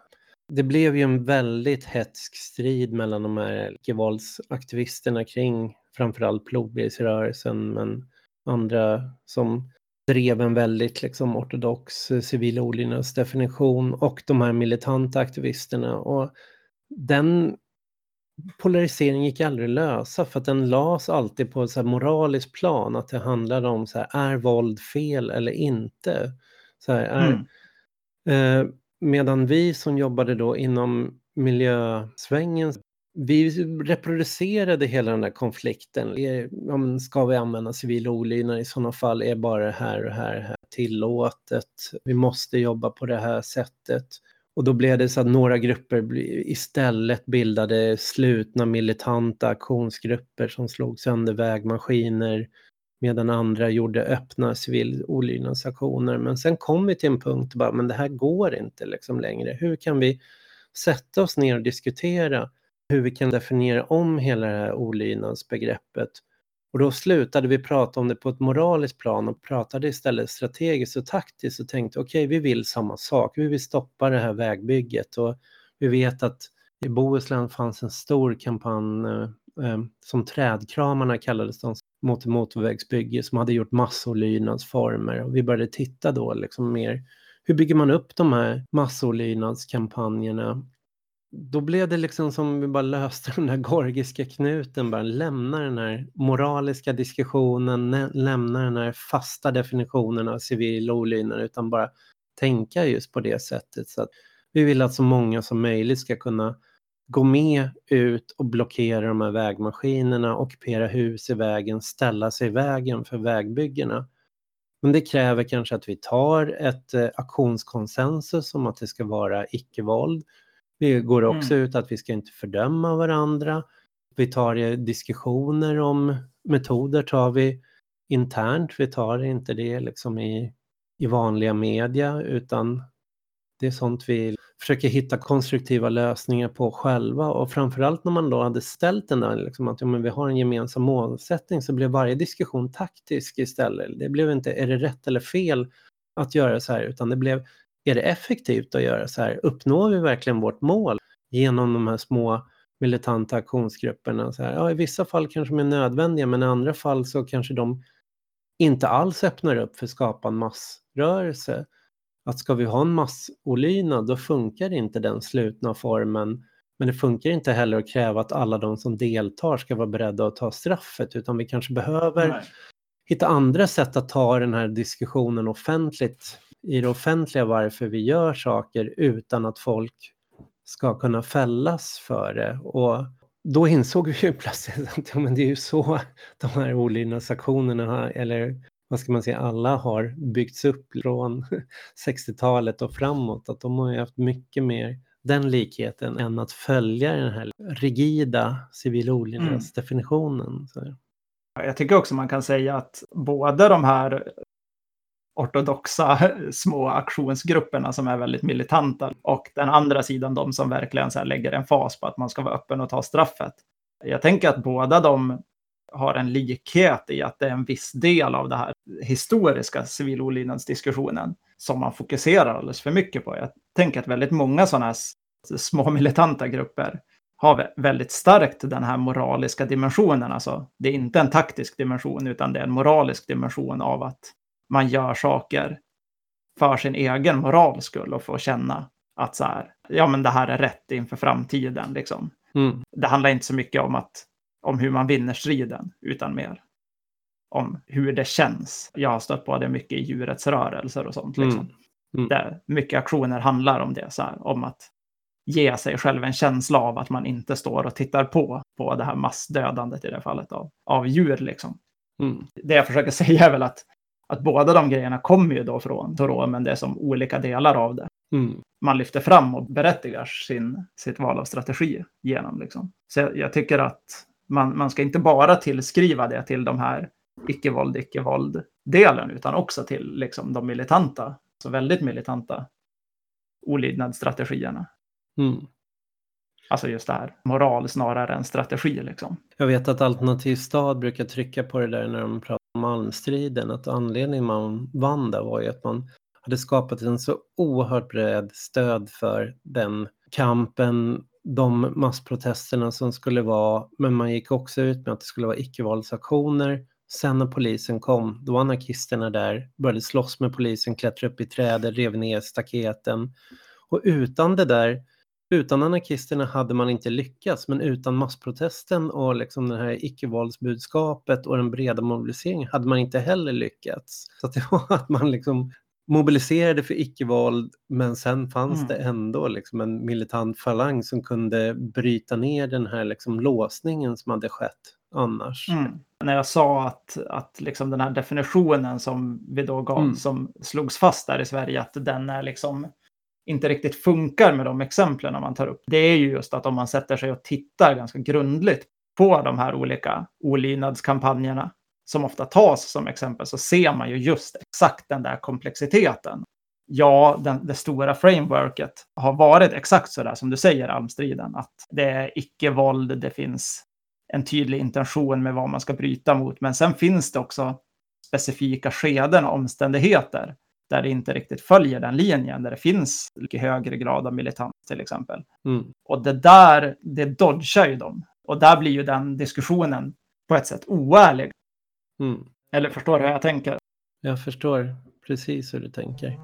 Det blev ju en väldigt hetsk strid mellan de här icke-våldsaktivisterna kring framförallt plogbilsrörelsen men andra som drev en väldigt liksom, ortodox eh, civil olydnadsdefinition och de här militanta aktivisterna. Och den polariseringen gick aldrig att lösa för att den lades alltid på ett så moraliskt plan att det handlade om så här, är våld fel eller inte? Så här, är, Mm. Eh, medan vi som jobbade då inom miljösvängen, vi reproducerade hela den här konflikten. Är, ska vi använda civil olydnad i sådana fall? Är bara det här och här, här tillåtet? Vi måste jobba på det här sättet. Och då blev det så att några grupper istället bildade slutna militanta aktionsgrupper som slog sönder vägmaskiner medan andra gjorde öppna civil olydnadsaktioner. Men sen kom vi till en punkt, bara, men det här går inte liksom längre. Hur kan vi sätta oss ner och diskutera hur vi kan definiera om hela det här olydnadsbegreppet? Och då slutade vi prata om det på ett moraliskt plan och pratade istället strategiskt och taktiskt och tänkte okej, vi vill samma sak. Vi vill stoppa det här vägbygget och vi vet att i Bohuslän fanns en stor kampanj eh, eh som Trädkramarna kallades de mot motorvägsbygge som hade gjort massolydnadsformer och vi började titta då liksom mer hur bygger man upp de här massolydnadskampanjerna? Då blev det liksom som vi bara löste den där gorgiska knuten, bara lämna den här moraliska diskussionen, lämna den här fasta definitionen av civil olydnad utan bara tänka just på det sättet. Så att vi vill att så många som möjligt ska kunna gå med ut och blockera de här vägmaskinerna, ockupera hus i vägen, ställa sig i vägen för vägbyggena. Men det kräver kanske att vi tar ett eh, aktionskonsensus om att det ska vara icke-våld. Vi går också ut att vi ska inte fördöma varandra. Vi tar diskussioner om metoder tar vi internt. Vi tar inte det liksom i, i vanliga media utan det är sånt vi försöker hitta konstruktiva lösningar på själva och framförallt när man då hade ställt den där, liksom att ja, men vi har en gemensam målsättning så blev varje diskussion taktisk istället. Det blev inte, är det rätt eller fel att göra så här, utan det blev, är det effektivt att göra så här? Uppnår vi verkligen vårt mål genom de här små militanta aktionsgrupperna? Så här, ja, I vissa fall kanske de är nödvändiga, men i andra fall så kanske de inte alls öppnar upp för att skapa en massrörelse att ska vi ha en massolydnad då funkar inte den slutna formen. Men det funkar inte heller att kräva att alla de som deltar ska vara beredda att ta straffet utan vi kanske behöver Nej. hitta andra sätt att ta den här diskussionen offentligt i det offentliga varför vi gör saker utan att folk ska kunna fällas för det. Och då insåg [laughs] vi ju plötsligt att ja, men det är ju så de här olydnadsaktionerna, eller vad ska man säga, alla har byggts upp från [laughs] 60-talet och framåt. Att de har ju haft mycket mer den likheten än att följa den här rigida civil olydnadsdefinitionen. Mm. Jag tycker också man kan säga att båda de här ortodoxa [laughs] små aktionsgrupperna som är väldigt militanta och den andra sidan de som verkligen så lägger en fas på att man ska vara öppen och ta straffet. Jag tänker att båda de har en likhet i att det är en viss del av det här historiska civilolydnadsdiskussionen som man fokuserar alldeles för mycket på. Jag tänker att väldigt många sådana här små militanta grupper har väldigt starkt den här moraliska dimensionen. Alltså, det är inte en taktisk dimension, utan det är en moralisk dimension av att man gör saker för sin egen morals skull och får känna att så här, ja men det här är rätt inför framtiden. Liksom. Mm. Det handlar inte så mycket om, att, om hur man vinner striden, utan mer om hur det känns. Jag har stött på det mycket i djurets rörelser och sånt. Liksom. Mm. Mm. Där mycket aktioner handlar om det, så här, om att ge sig själv en känsla av att man inte står och tittar på, på det här massdödandet i det fallet av, av djur. Liksom. Mm. Det jag försöker [laughs] säga är väl att, att båda de grejerna kommer ju då från Toro, men det är som olika delar av det. Mm. Man lyfter fram och berättigar sin, sitt val av strategi genom. Liksom. Så jag, jag tycker att man, man ska inte bara tillskriva det till de här icke-våld, icke-våld-delen, utan också till liksom, de militanta, så väldigt militanta olydnadsstrategierna. Mm. Alltså just det här, moral snarare än strategi liksom. Jag vet att Alternativ stad brukar trycka på det där när de pratar Malmstriden, att anledningen man vann där var ju att man hade skapat en så oerhört bred stöd för den kampen, de massprotesterna som skulle vara, men man gick också ut med att det skulle vara icke-våldsaktioner. Sen när polisen kom, då var anarkisterna där, började slåss med polisen, klättra upp i träden, rev ner staketen. Och utan det där utan anarkisterna hade man inte lyckats, men utan massprotesten och liksom det här icke-våldsbudskapet och den breda mobiliseringen hade man inte heller lyckats. Så det [laughs] var att man liksom mobiliserade för icke-våld, men sen fanns mm. det ändå liksom en militant falang som kunde bryta ner den här liksom låsningen som hade skett annars. Mm. När jag sa att, att liksom den här definitionen som vi då gav, mm. som slogs fast där i Sverige, att den är liksom inte riktigt funkar med de exemplen man tar upp, det är ju just att om man sätter sig och tittar ganska grundligt på de här olika olydnadskampanjerna som ofta tas som exempel så ser man ju just exakt den där komplexiteten. Ja, den, det stora frameworket har varit exakt så där som du säger, Almstriden, att det är icke-våld, det finns en tydlig intention med vad man ska bryta mot, men sen finns det också specifika skeden och omständigheter där det inte riktigt följer den linjen, där det finns mycket högre grad av militans till exempel. Mm. Och det där, det dodgar ju dem. Och där blir ju den diskussionen på ett sätt oärlig. Mm. Eller förstår du hur jag tänker? Jag förstår precis hur du tänker.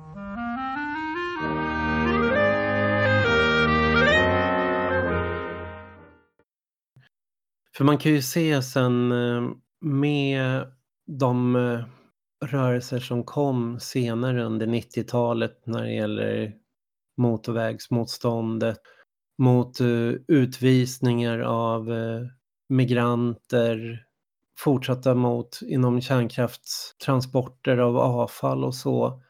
För man kan ju se sen eh, med de eh, rörelser som kom senare under 90-talet när det gäller motorvägsmotståndet mot uh, utvisningar av uh, migranter, fortsatta mot inom kärnkraftstransporter av avfall och så.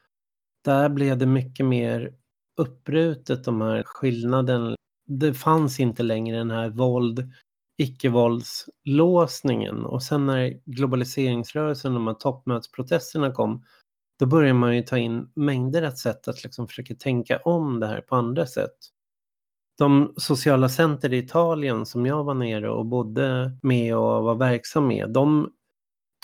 Där blev det mycket mer uppbrutet de här skillnaden. Det fanns inte längre den här våld icke-våldslåsningen och sen när globaliseringsrörelsen och de här toppmötesprotesterna kom då börjar man ju ta in mängder av sätt att liksom försöka tänka om det här på andra sätt. De sociala center i Italien som jag var nere och bodde med och var verksam med, de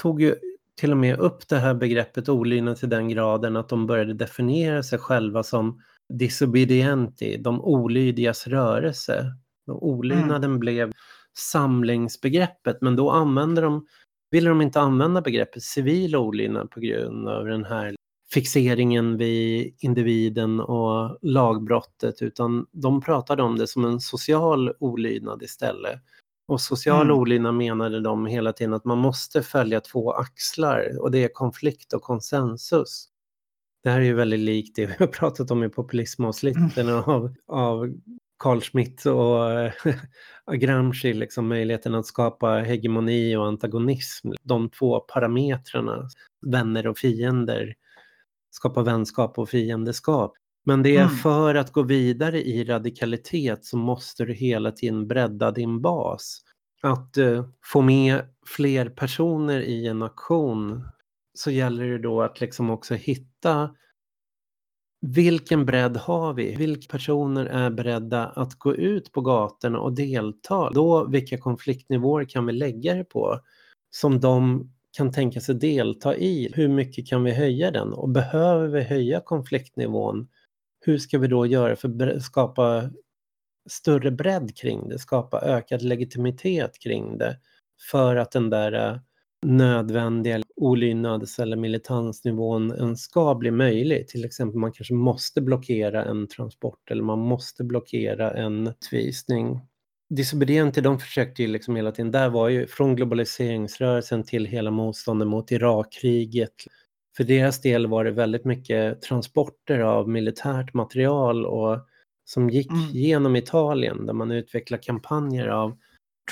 tog ju till och med upp det här begreppet olydnad till den graden att de började definiera sig själva som disobedienti, de olydigas rörelse. olydnaden mm. blev samlingsbegreppet, men då använder de, ville de inte använda begreppet civil olydnad på grund av den här fixeringen vid individen och lagbrottet, utan de pratade om det som en social olydnad istället. Och social mm. olydnad menade de hela tiden att man måste följa två axlar och det är konflikt och konsensus. Det här är ju väldigt likt det vi har pratat om i populismavsnitten mm. av, av Carl Schmitt [laughs] och Gramsci, liksom möjligheten att skapa hegemoni och antagonism. De två parametrarna, vänner och fiender, skapa vänskap och fiendeskap. Men det är mm. för att gå vidare i radikalitet så måste du hela tiden bredda din bas. Att uh, få med fler personer i en aktion så gäller det då att liksom också hitta vilken bredd har vi? Vilka personer är beredda att gå ut på gatorna och delta? Då, vilka konfliktnivåer kan vi lägga det på som de kan tänka sig delta i? Hur mycket kan vi höja den? Och behöver vi höja konfliktnivån? Hur ska vi då göra för att skapa större bredd kring det, skapa ökad legitimitet kring det för att den där eh, nödvändiga olydnads eller militansnivån ens ska bli möjlig. Till exempel man kanske måste blockera en transport eller man måste blockera en utvisning. Disobedienti de försökte ju liksom hela tiden, där var ju från globaliseringsrörelsen till hela motståndet mot Irakkriget. För deras del var det väldigt mycket transporter av militärt material och som gick mm. genom Italien där man utvecklade kampanjer av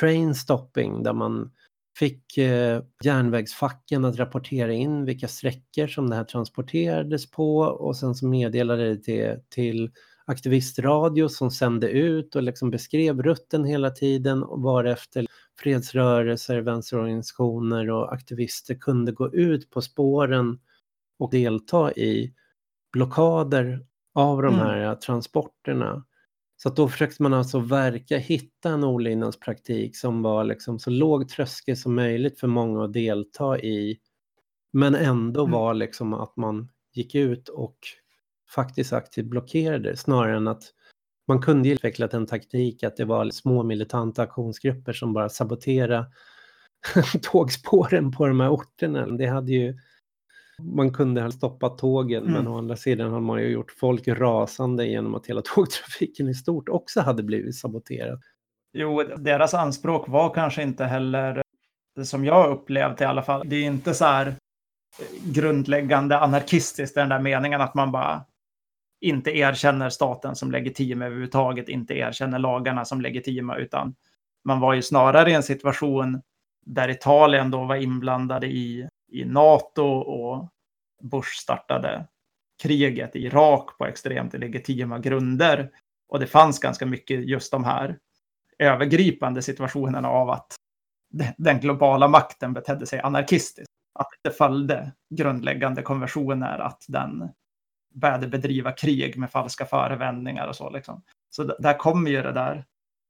train stopping där man fick eh, järnvägsfacken att rapportera in vilka sträckor som det här transporterades på och sen så meddelade det till aktivistradio som sände ut och liksom beskrev rutten hela tiden och varefter fredsrörelser, vänsterorganisationer och aktivister kunde gå ut på spåren och delta i blockader av de mm. här mm. transporterna. Så då försökte man alltså verka hitta en olydnadspraktik som var liksom så låg tröskel som möjligt för många att delta i. Men ändå mm. var liksom att man gick ut och faktiskt aktivt blockerade snarare än att man kunde utvecklat en taktik att det var små militanta aktionsgrupper som bara saboterade [laughs] tågspåren på de här orterna. Det hade ju man kunde ha stoppat tågen mm. men å andra sidan har man ju gjort folk rasande genom att hela [laughs] tågtrafiken i stort också hade blivit saboterad. Jo, deras anspråk var kanske inte heller, som jag upplevt i alla fall, det är inte så här grundläggande anarkistiskt den där meningen att man bara inte erkänner staten som legitim överhuvudtaget, inte erkänner lagarna som legitima, utan man var ju snarare i en situation där Italien då var inblandade i i NATO och Bush startade kriget i Irak på extremt legitima grunder. Och det fanns ganska mycket just de här övergripande situationerna av att den globala makten betedde sig anarkistiskt. Att det följde grundläggande konventioner, att den började bedriva krig med falska förevändningar och så. Liksom. Så där kommer ju det där,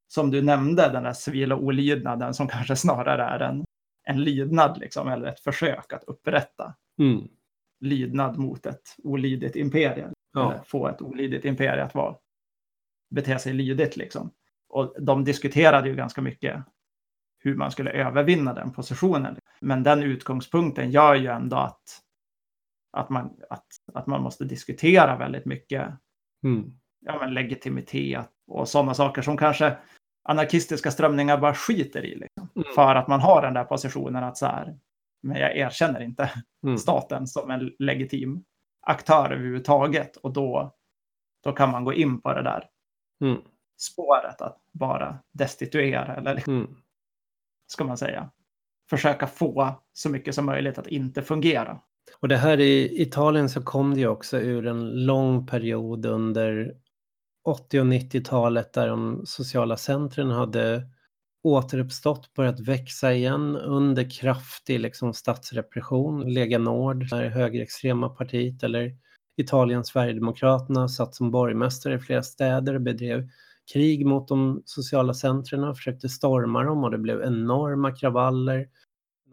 som du nämnde, den där civila olydnaden som kanske snarare är en en lydnad liksom, eller ett försök att upprätta mm lydnad mot ett olydigt imperium. Ja. Få ett olydigt imperium att vara, bete sig lydigt. Liksom. Och de diskuterade ju ganska mycket hur man skulle övervinna den positionen. Men den utgångspunkten gör ju ändå att, att, man, att, att man måste diskutera väldigt mycket mm. ja, men legitimitet och sådana saker som kanske anarkistiska strömningar bara skiter i. Liksom. Mm. För att man har den där positionen att så här, men jag erkänner inte mm. staten som en legitim aktör överhuvudtaget. Och då, då kan man gå in på det där mm. spåret att bara destituera eller liksom, mm. ska man säga försöka få så mycket som möjligt att inte fungera. Och det här i Italien så kom det ju också ur en lång period under 80 och 90-talet där de sociala centren hade återuppstått, börjat växa igen under kraftig liksom, statsrepression. Lega Nord, det högerextrema partiet, eller Italien Sverigedemokraterna satt som borgmästare i flera städer och bedrev krig mot de sociala centren och försökte storma dem och det blev enorma kravaller.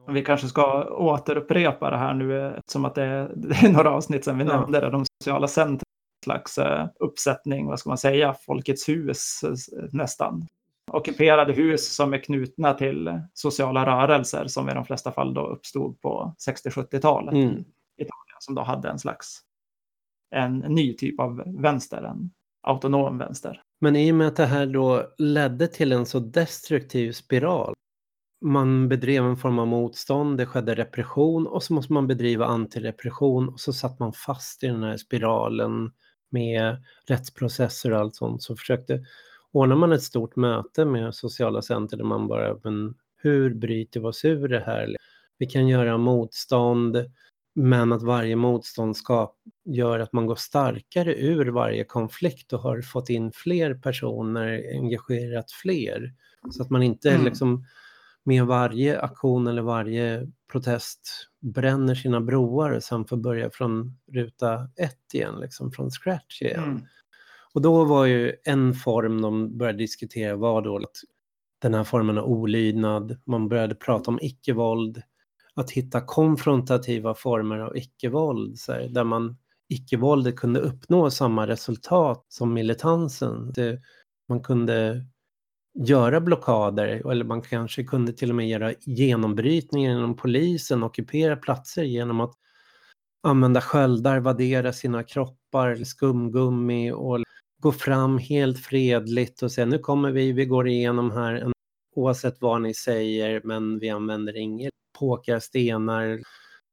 Vi kanske ska återupprepa det här nu eftersom att det är, [laughs] några avsnitt sedan vi ja. nämnde det, de sociala centren slags eh, uppsättning, vad ska man säga, Folkets hus eh, nästan. Ockuperade hus som är knutna till sociala rörelser som i de flesta fall då uppstod på 60-70-talet mm. i Italien som då hade en slags en ny typ av vänster, en autonom vänster. Men i och med att det här då ledde till en så destruktiv spiral man bedrev en form av motstånd, det skedde repression och så måste man bedriva antirepression och så satt man fast i den här spiralen med rättsprocesser och allt sånt. Så försökte, ordnar man ett stort möte med sociala center där man bara, men hur bryter vi oss ur det här? Vi kan göra motstånd, men att varje motståndskap gör att man går starkare ur varje konflikt och har fått in fler personer, engagerat fler. Så att man inte mm. liksom med varje aktion eller varje protest bränner sina broar och sen får börja från ruta ett igen, liksom från scratch igen. Mm. Och då var ju en form de började diskutera var då att den här formen av olydnad, man började prata om icke-våld, att hitta konfrontativa former av icke-våld, där man icke-våldet kunde uppnå samma resultat som militansen. Det, man kunde göra blockader eller man kanske kunde till och med göra genombrytningar inom polisen, ockupera platser genom att använda sköldar, vaddera sina kroppar, skumgummi och gå fram helt fredligt och säga nu kommer vi, vi går igenom här oavsett vad ni säger men vi använder inget påkar stenar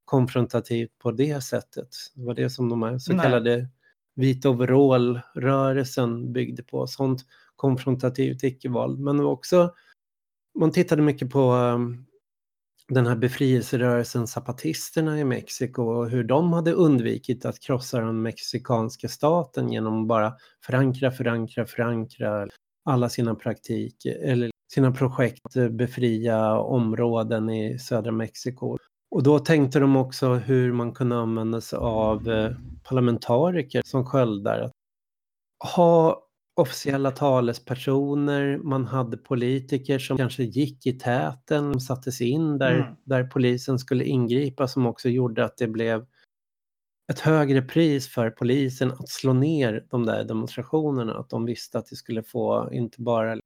konfrontativt på det sättet. Det var det som de här så kallade vit overall-rörelsen byggde på. Sånt konfrontativt icke-våld. Men också, man tittade mycket på um, den här befrielserörelsen zapatisterna i Mexiko och hur de hade undvikit att krossa den mexikanska staten genom att bara förankra, förankra, förankra alla sina praktik eller sina projekt, eh, befria områden i södra Mexiko. Och då tänkte de också hur man kunde använda sig av eh, parlamentariker som sköldar. Ha officiella talespersoner, man hade politiker som kanske gick i täten, sattes in där, mm. där polisen skulle ingripa som också gjorde att det blev ett högre pris för polisen att slå ner de där demonstrationerna. Att de visste att det skulle få inte bara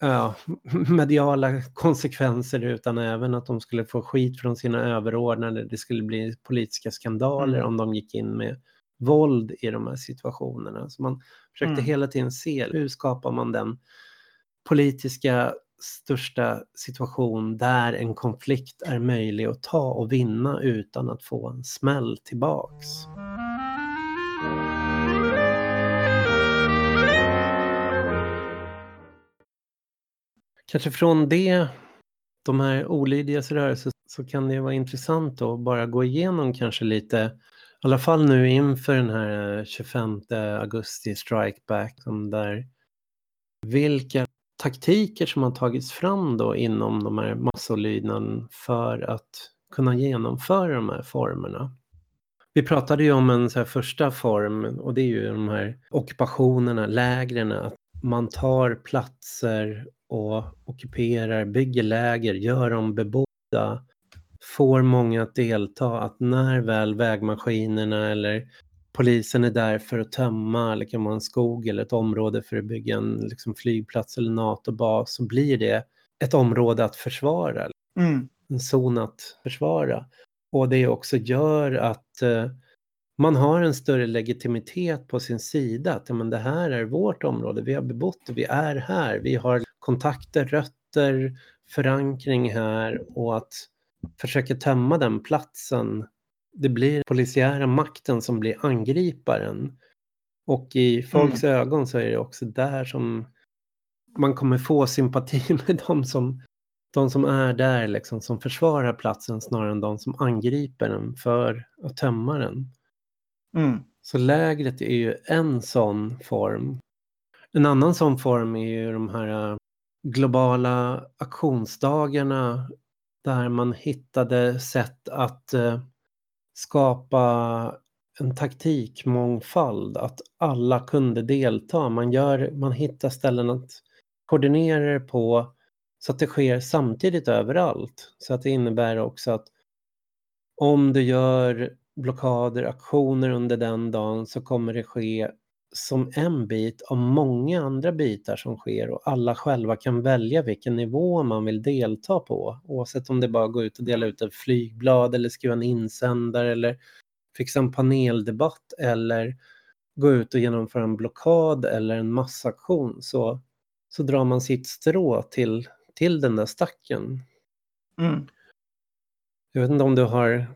ja, [laughs] mediala konsekvenser utan även att de skulle få skit från sina överordnade. Det skulle bli politiska skandaler mm. om de gick in med våld i de här situationerna. Så man försökte mm. hela tiden se hur skapar man den politiska största situation där en konflikt är möjlig att ta och vinna utan att få en smäll tillbaks. Kanske från det, de här olydigas rörelser, så kan det vara intressant att bara gå igenom kanske lite, i alla fall nu inför den här eh, 25 augusti strikeback, där vilka taktiker som har tagits fram då inom de här massolydnaden för att kunna genomföra de här formerna. Vi pratade ju om en så första form och det är ju de här ockupationerna, lägren, att man tar platser och ockuperar, bygger läger, gör dem bebodda, får många att delta, att när väl vägmaskinerna eller polisen är där för att tömma, eller kan vara en skog eller ett område för att bygga en liksom, flygplats eller NATO-bas, så blir det ett område att försvara. Mm. En zon att försvara. Och det också gör att eh, man har en större legitimitet på sin sida. Att men det här är vårt område, vi har bebott det, vi är här, vi har kontakter, rötter, förankring här och att försöka tömma den platsen. Det blir polisiära makten som blir angriparen. Och i folks mm. ögon så är det också där som man kommer få sympati [laughs] med de som, de som är där, liksom, som försvarar platsen snarare än de som angriper den för att tömma den. Mm. Så lägret är ju en sån form. En annan sån form är ju de här globala aktionsdagarna där man hittade sätt att eh, skapa en taktikmångfald, att alla kunde delta. Man, gör, man hittar ställen att koordinera det på så att det sker samtidigt överallt. Så att det innebär också att om du gör blockader, aktioner under den dagen så kommer det ske som en bit av många andra bitar som sker och alla själva kan välja vilken nivå man vill delta på. Oavsett om det bara går ut och dela ut ett flygblad eller skriva en insändare eller fixa en paneldebatt eller gå ut och genomföra en blockad eller en massaktion så, så drar man sitt strå till, till den där stacken. Mm. Jag vet inte om du har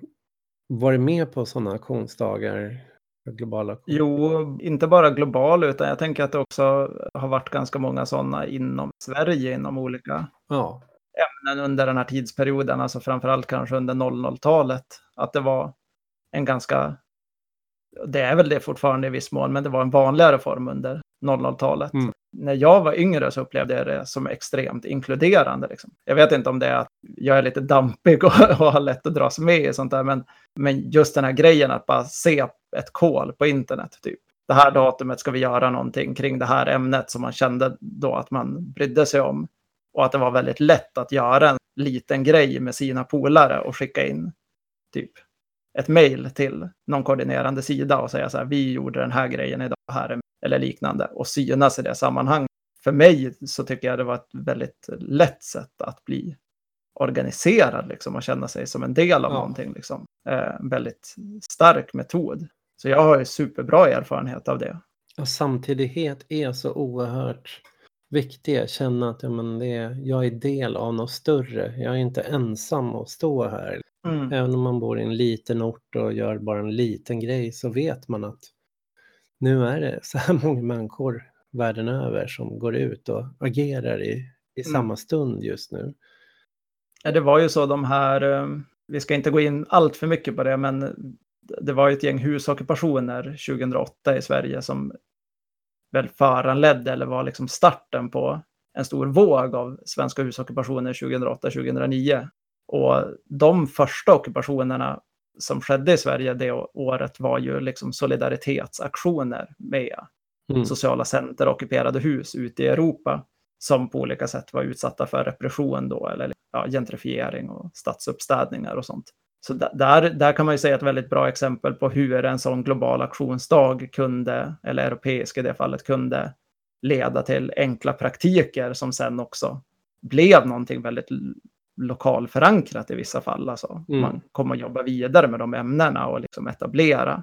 varit med på sådana aktionsdagar globala? Jo, inte bara global, utan jag tänker att det också har varit ganska många sådana inom Sverige, inom olika Ja, ämnen under den här tidsperioden, alltså framförallt kanske under 00-talet. Att det var en ganska, det är väl det fortfarande i viss mån, men det var en vanligare form under 00-talet. Mm. När jag var yngre så upplevde jag det som extremt inkluderande. Liksom. Jag vet inte om det är att jag är lite dampig och, [laughs] och har lätt att dras med i sånt där, men, men just den här grejen att bara se ett kol på internet, typ. Det här datumet ska vi göra någonting kring det här ämnet som man kände då att man brydde sig om. Och att det var väldigt lätt att göra en liten grej med sina polare och skicka in typ ett mejl till någon koordinerande sida och säga så här, vi gjorde den här grejen idag här eller liknande och synas i det sammanhanget. För mig så tycker jag det var ett väldigt lätt sätt att bli organiserad liksom och känna sig som en del av Ja. någonting. Liksom. Eh, en väldigt stark metod. Så jag har ju superbra erfarenhet av det. och samtidighet är så oerhört viktig. Känna att ja, men det är, jag är del av något större. Jag är inte ensam att stå här. Mm. Även om man bor i en liten ort och gör bara en liten grej så vet man att nu är det så här [laughs] många människor världen över som går ut och agerar i, i Mm. samma stund just nu. Ja, det var ju så de här, eh, vi ska inte gå in allt för mycket på det, men det var ju ett gäng husockupationer 2008 i Sverige som väl föranledde eller var liksom starten på en stor våg av svenska husockupationer 2008-2009. Och de första ockupationerna som skedde i Sverige det året var ju liksom solidaritetsaktioner med Mm. sociala center och ockuperade hus ute i Europa som på olika sätt var utsatta för repression då, eller ja, gentrifiering och stadsuppstädningar och sånt. Så där, där kan man ju säga ett väldigt bra exempel på hur en sån global aktionsdag kunde, eller europeisk i det fallet, kunde leda till enkla praktiker som sen också blev någonting väldigt lokalförankrat i vissa fall. Alltså, Mm. Man kom att jobba vidare med de ämnena och liksom etablera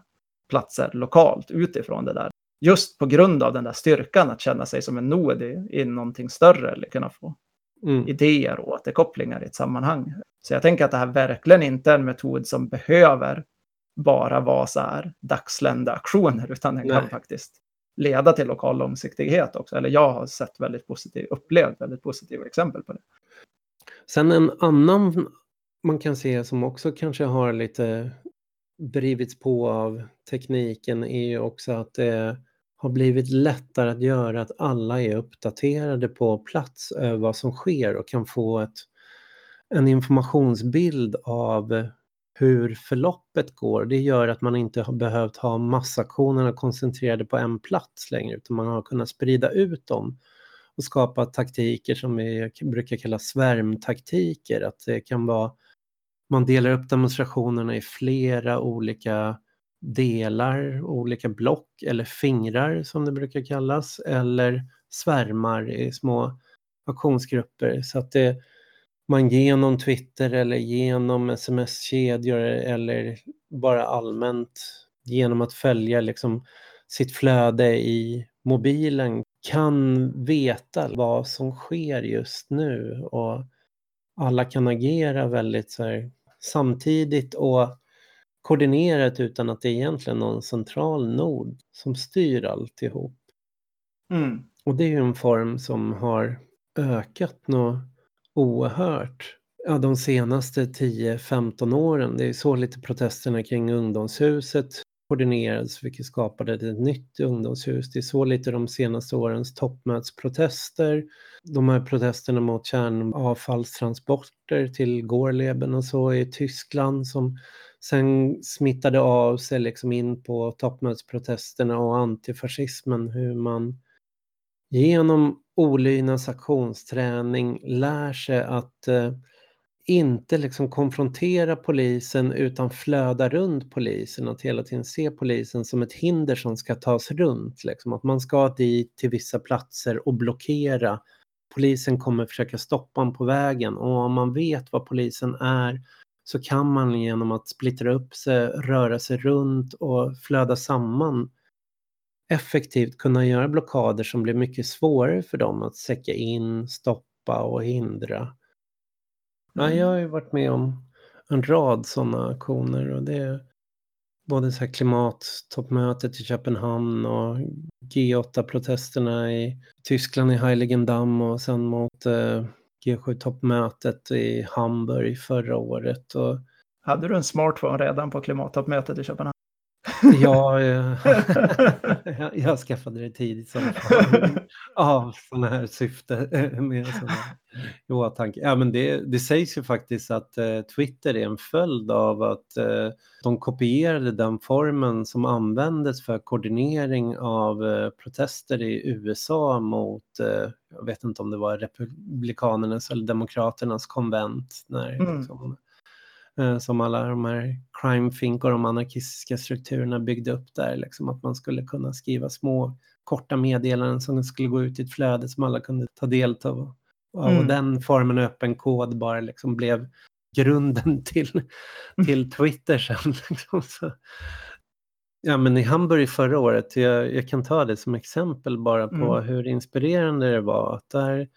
platser lokalt utifrån det där. Just på grund av den där styrkan att känna sig som en nod i, i någonting större eller kunna få Mm. idéer och återkopplingar i ett sammanhang. Så jag tänker att det här verkligen inte är en metod som behöver bara vara så här dagslända aktioner, utan den kan Nej. faktiskt leda till lokal långsiktighet också. Eller jag har sett väldigt positiv, upplevt väldigt positiva exempel på det. Sen en annan man kan se som också kanske har lite drivits på av tekniken är ju också att det har blivit lättare att göra att alla är uppdaterade på plats över vad som sker och kan få ett, en informationsbild av hur förloppet går. Det gör att man inte har behövt ha massaktionerna koncentrerade på en plats längre utan man har kunnat sprida ut dem och skapa taktiker som vi brukar kalla svärmtaktiker. Att det kan vara, man delar upp demonstrationerna i flera olika delar, olika block eller fingrar som det brukar kallas, eller svärmar i små aktionsgrupper. Så att det, man genom Twitter eller genom sms-kedjor eller bara allmänt genom att följa liksom sitt flöde i mobilen kan veta vad som sker just nu och alla kan agera väldigt så här, samtidigt och koordinerat utan att det är egentligen någon central nod som styr alltihop. Mm. Och det är ju en form som har ökat något oerhört ja, de senaste 10-15 åren. Det är så lite protesterna kring ungdomshuset koordinerades, vilket skapade ett nytt ungdomshus. Det är så lite de senaste årens toppmötesprotester. De här protesterna mot kärnavfallstransporter till Gorleben och så i Tyskland som sen smittade av sig liksom in på toppmötesprotesterna och antifascismen, hur man genom olydnads aktionsträning lär sig att eh, inte liksom konfrontera polisen utan flöda runt polisen. Att hela tiden se polisen som ett hinder som ska tas runt. Liksom. Att man ska dit till vissa platser och blockera. Polisen kommer försöka stoppa en på vägen och om man vet vad polisen är så kan man genom att splittra upp sig, röra sig runt och flöda samman effektivt kunna göra blockader som blir mycket svårare för dem att säcka in, stoppa och hindra. Ja, jag har ju varit med om en rad sådana aktioner och det, är både så här klimattoppmötet i Köpenhamn och G8-protesterna i Tyskland i Heiligendamm och sen mot eh, G7-toppmötet i Hamburg förra året. Och... Hade du en smartphone redan på klimattoppmötet i Köpenhamn? [laughs] Ja, [laughs] jag, [laughs] jag skaffade det tidigt som av sådana här syfte. Med såna i åtanke. Ja, men det, det sägs ju faktiskt att eh, Twitter är en följd av att eh, de kopierade den formen som användes för koordinering av eh, protester i USA mot, eh, jag vet inte om det var republikanernas eller demokraternas konvent. När, mm. liksom, Eh, som alla de här crime think och de anarkistiska strukturerna byggde upp där. Liksom att man skulle kunna skriva små korta meddelanden som skulle gå ut i ett flöde som alla kunde ta del av. Mm. Och den formen av öppen kod bara liksom blev grunden [laughs] till, till Twitter sen. [laughs] Liksom. Så, ja, men i Hamburg förra året, jag, jag, kan ta det som exempel bara på mm. hur inspirerande det var. Att där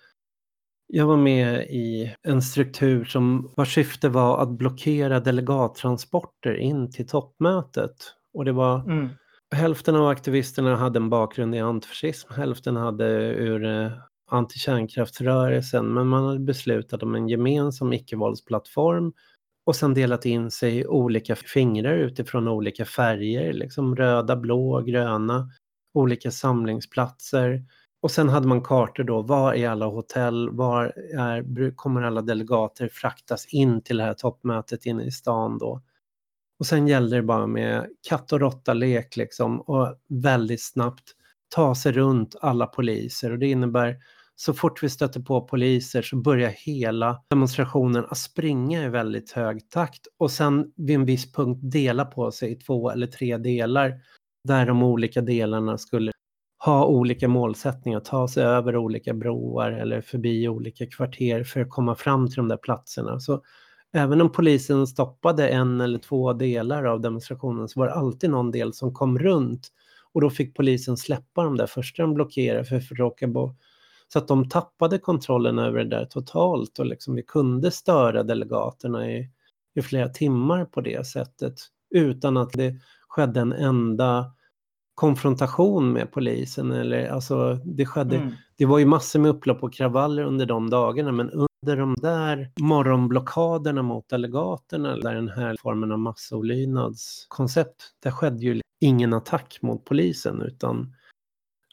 jag var med i en struktur som vars syfte var att blockera delegattransporter in till toppmötet. Och det var mm. hälften av aktivisterna hade en bakgrund i antifascism, hälften hade ur eh, antikärnkraftsrörelsen, men man hade beslutat om en gemensam icke-våldsplattform och sen delat in sig i olika fingrar utifrån olika färger, liksom röda, blå, gröna, olika samlingsplatser och sen hade man kartor då, var är alla hotell, var är, kommer alla delegater fraktas in till det här toppmötet inne i stan då. Och sen gällde det bara med katt och råtta-lek liksom och väldigt snabbt ta sig runt alla poliser och det innebär så fort vi stöter på poliser så börjar hela demonstrationen att springa i väldigt hög takt och sen vid en viss punkt dela på sig i två eller tre delar där de olika delarna skulle ha olika målsättningar, ta sig över olika broar eller förbi olika kvarter för att komma fram till de där platserna. Så även om polisen stoppade en eller två delar av demonstrationen så var det alltid någon del som kom runt och då fick polisen släppa de där första de blockerade för att råka bo. Så att de tappade kontrollen över det där totalt och liksom vi kunde störa delegaterna i, i flera timmar på det sättet utan att det skedde en enda konfrontation med polisen. Eller, alltså, det, skedde, mm. det var ju massor med upplopp och kravaller under de dagarna men hade de där morgonblockaderna mot delegaterna där den här formen av massolydnadskoncept, där skedde ju ingen attack mot polisen utan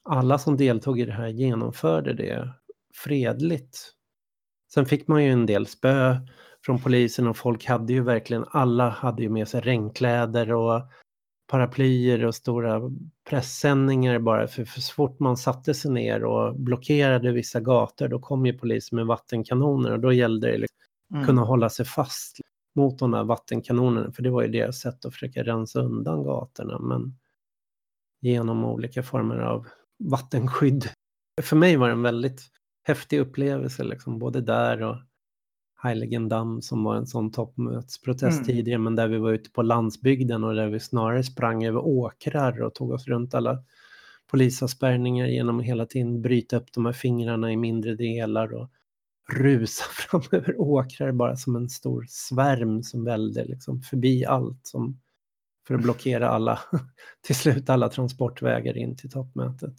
alla som deltog i det här genomförde det fredligt. Sen fick man ju en del spö från polisen och folk hade ju verkligen, alla hade ju med sig regnkläder och paraplyer och stora pressändningar bara för, för så fort man satte sig ner och blockerade vissa gator då kom ju polisen med vattenkanoner och då gällde det liksom mm. kunna hålla sig fast mot de där vattenkanonerna för det var ju deras sätt att försöka rensa undan gatorna men genom olika former av vattenskydd. För mig var det en väldigt häftig upplevelse liksom både där och Heiligendamm som var en sån toppmötesprotest mm. tidigare, men där vi var ute på landsbygden och där vi snarare sprang över åkrar och tog oss runt alla polisavspärrningar genom att hela tiden bryta upp de här fingrarna i mindre delar och rusa [laughs] fram över åkrar bara som en stor svärm som välde liksom förbi allt som för att blockera alla, [laughs] till slut alla transportvägar in till toppmötet.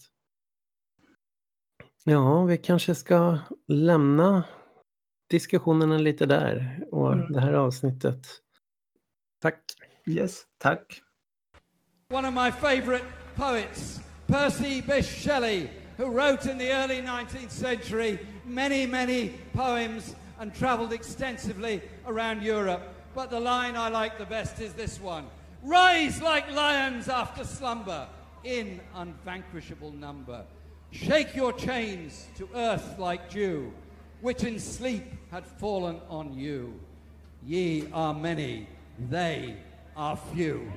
Ja, vi kanske ska lämna diskussionerna lite där och mm. det här avsnittet. Tack. Yes, tack. One of my favorite poets, Percy Bysshe Shelley, who wrote in the early 19th century many, many poems and traveled extensively around Europe. But the line I like the best is this one Rise like lions after slumber, in unvanquishable number. Shake your chains to earth like dew which in sleep had fallen on you. Ye are many, they are few.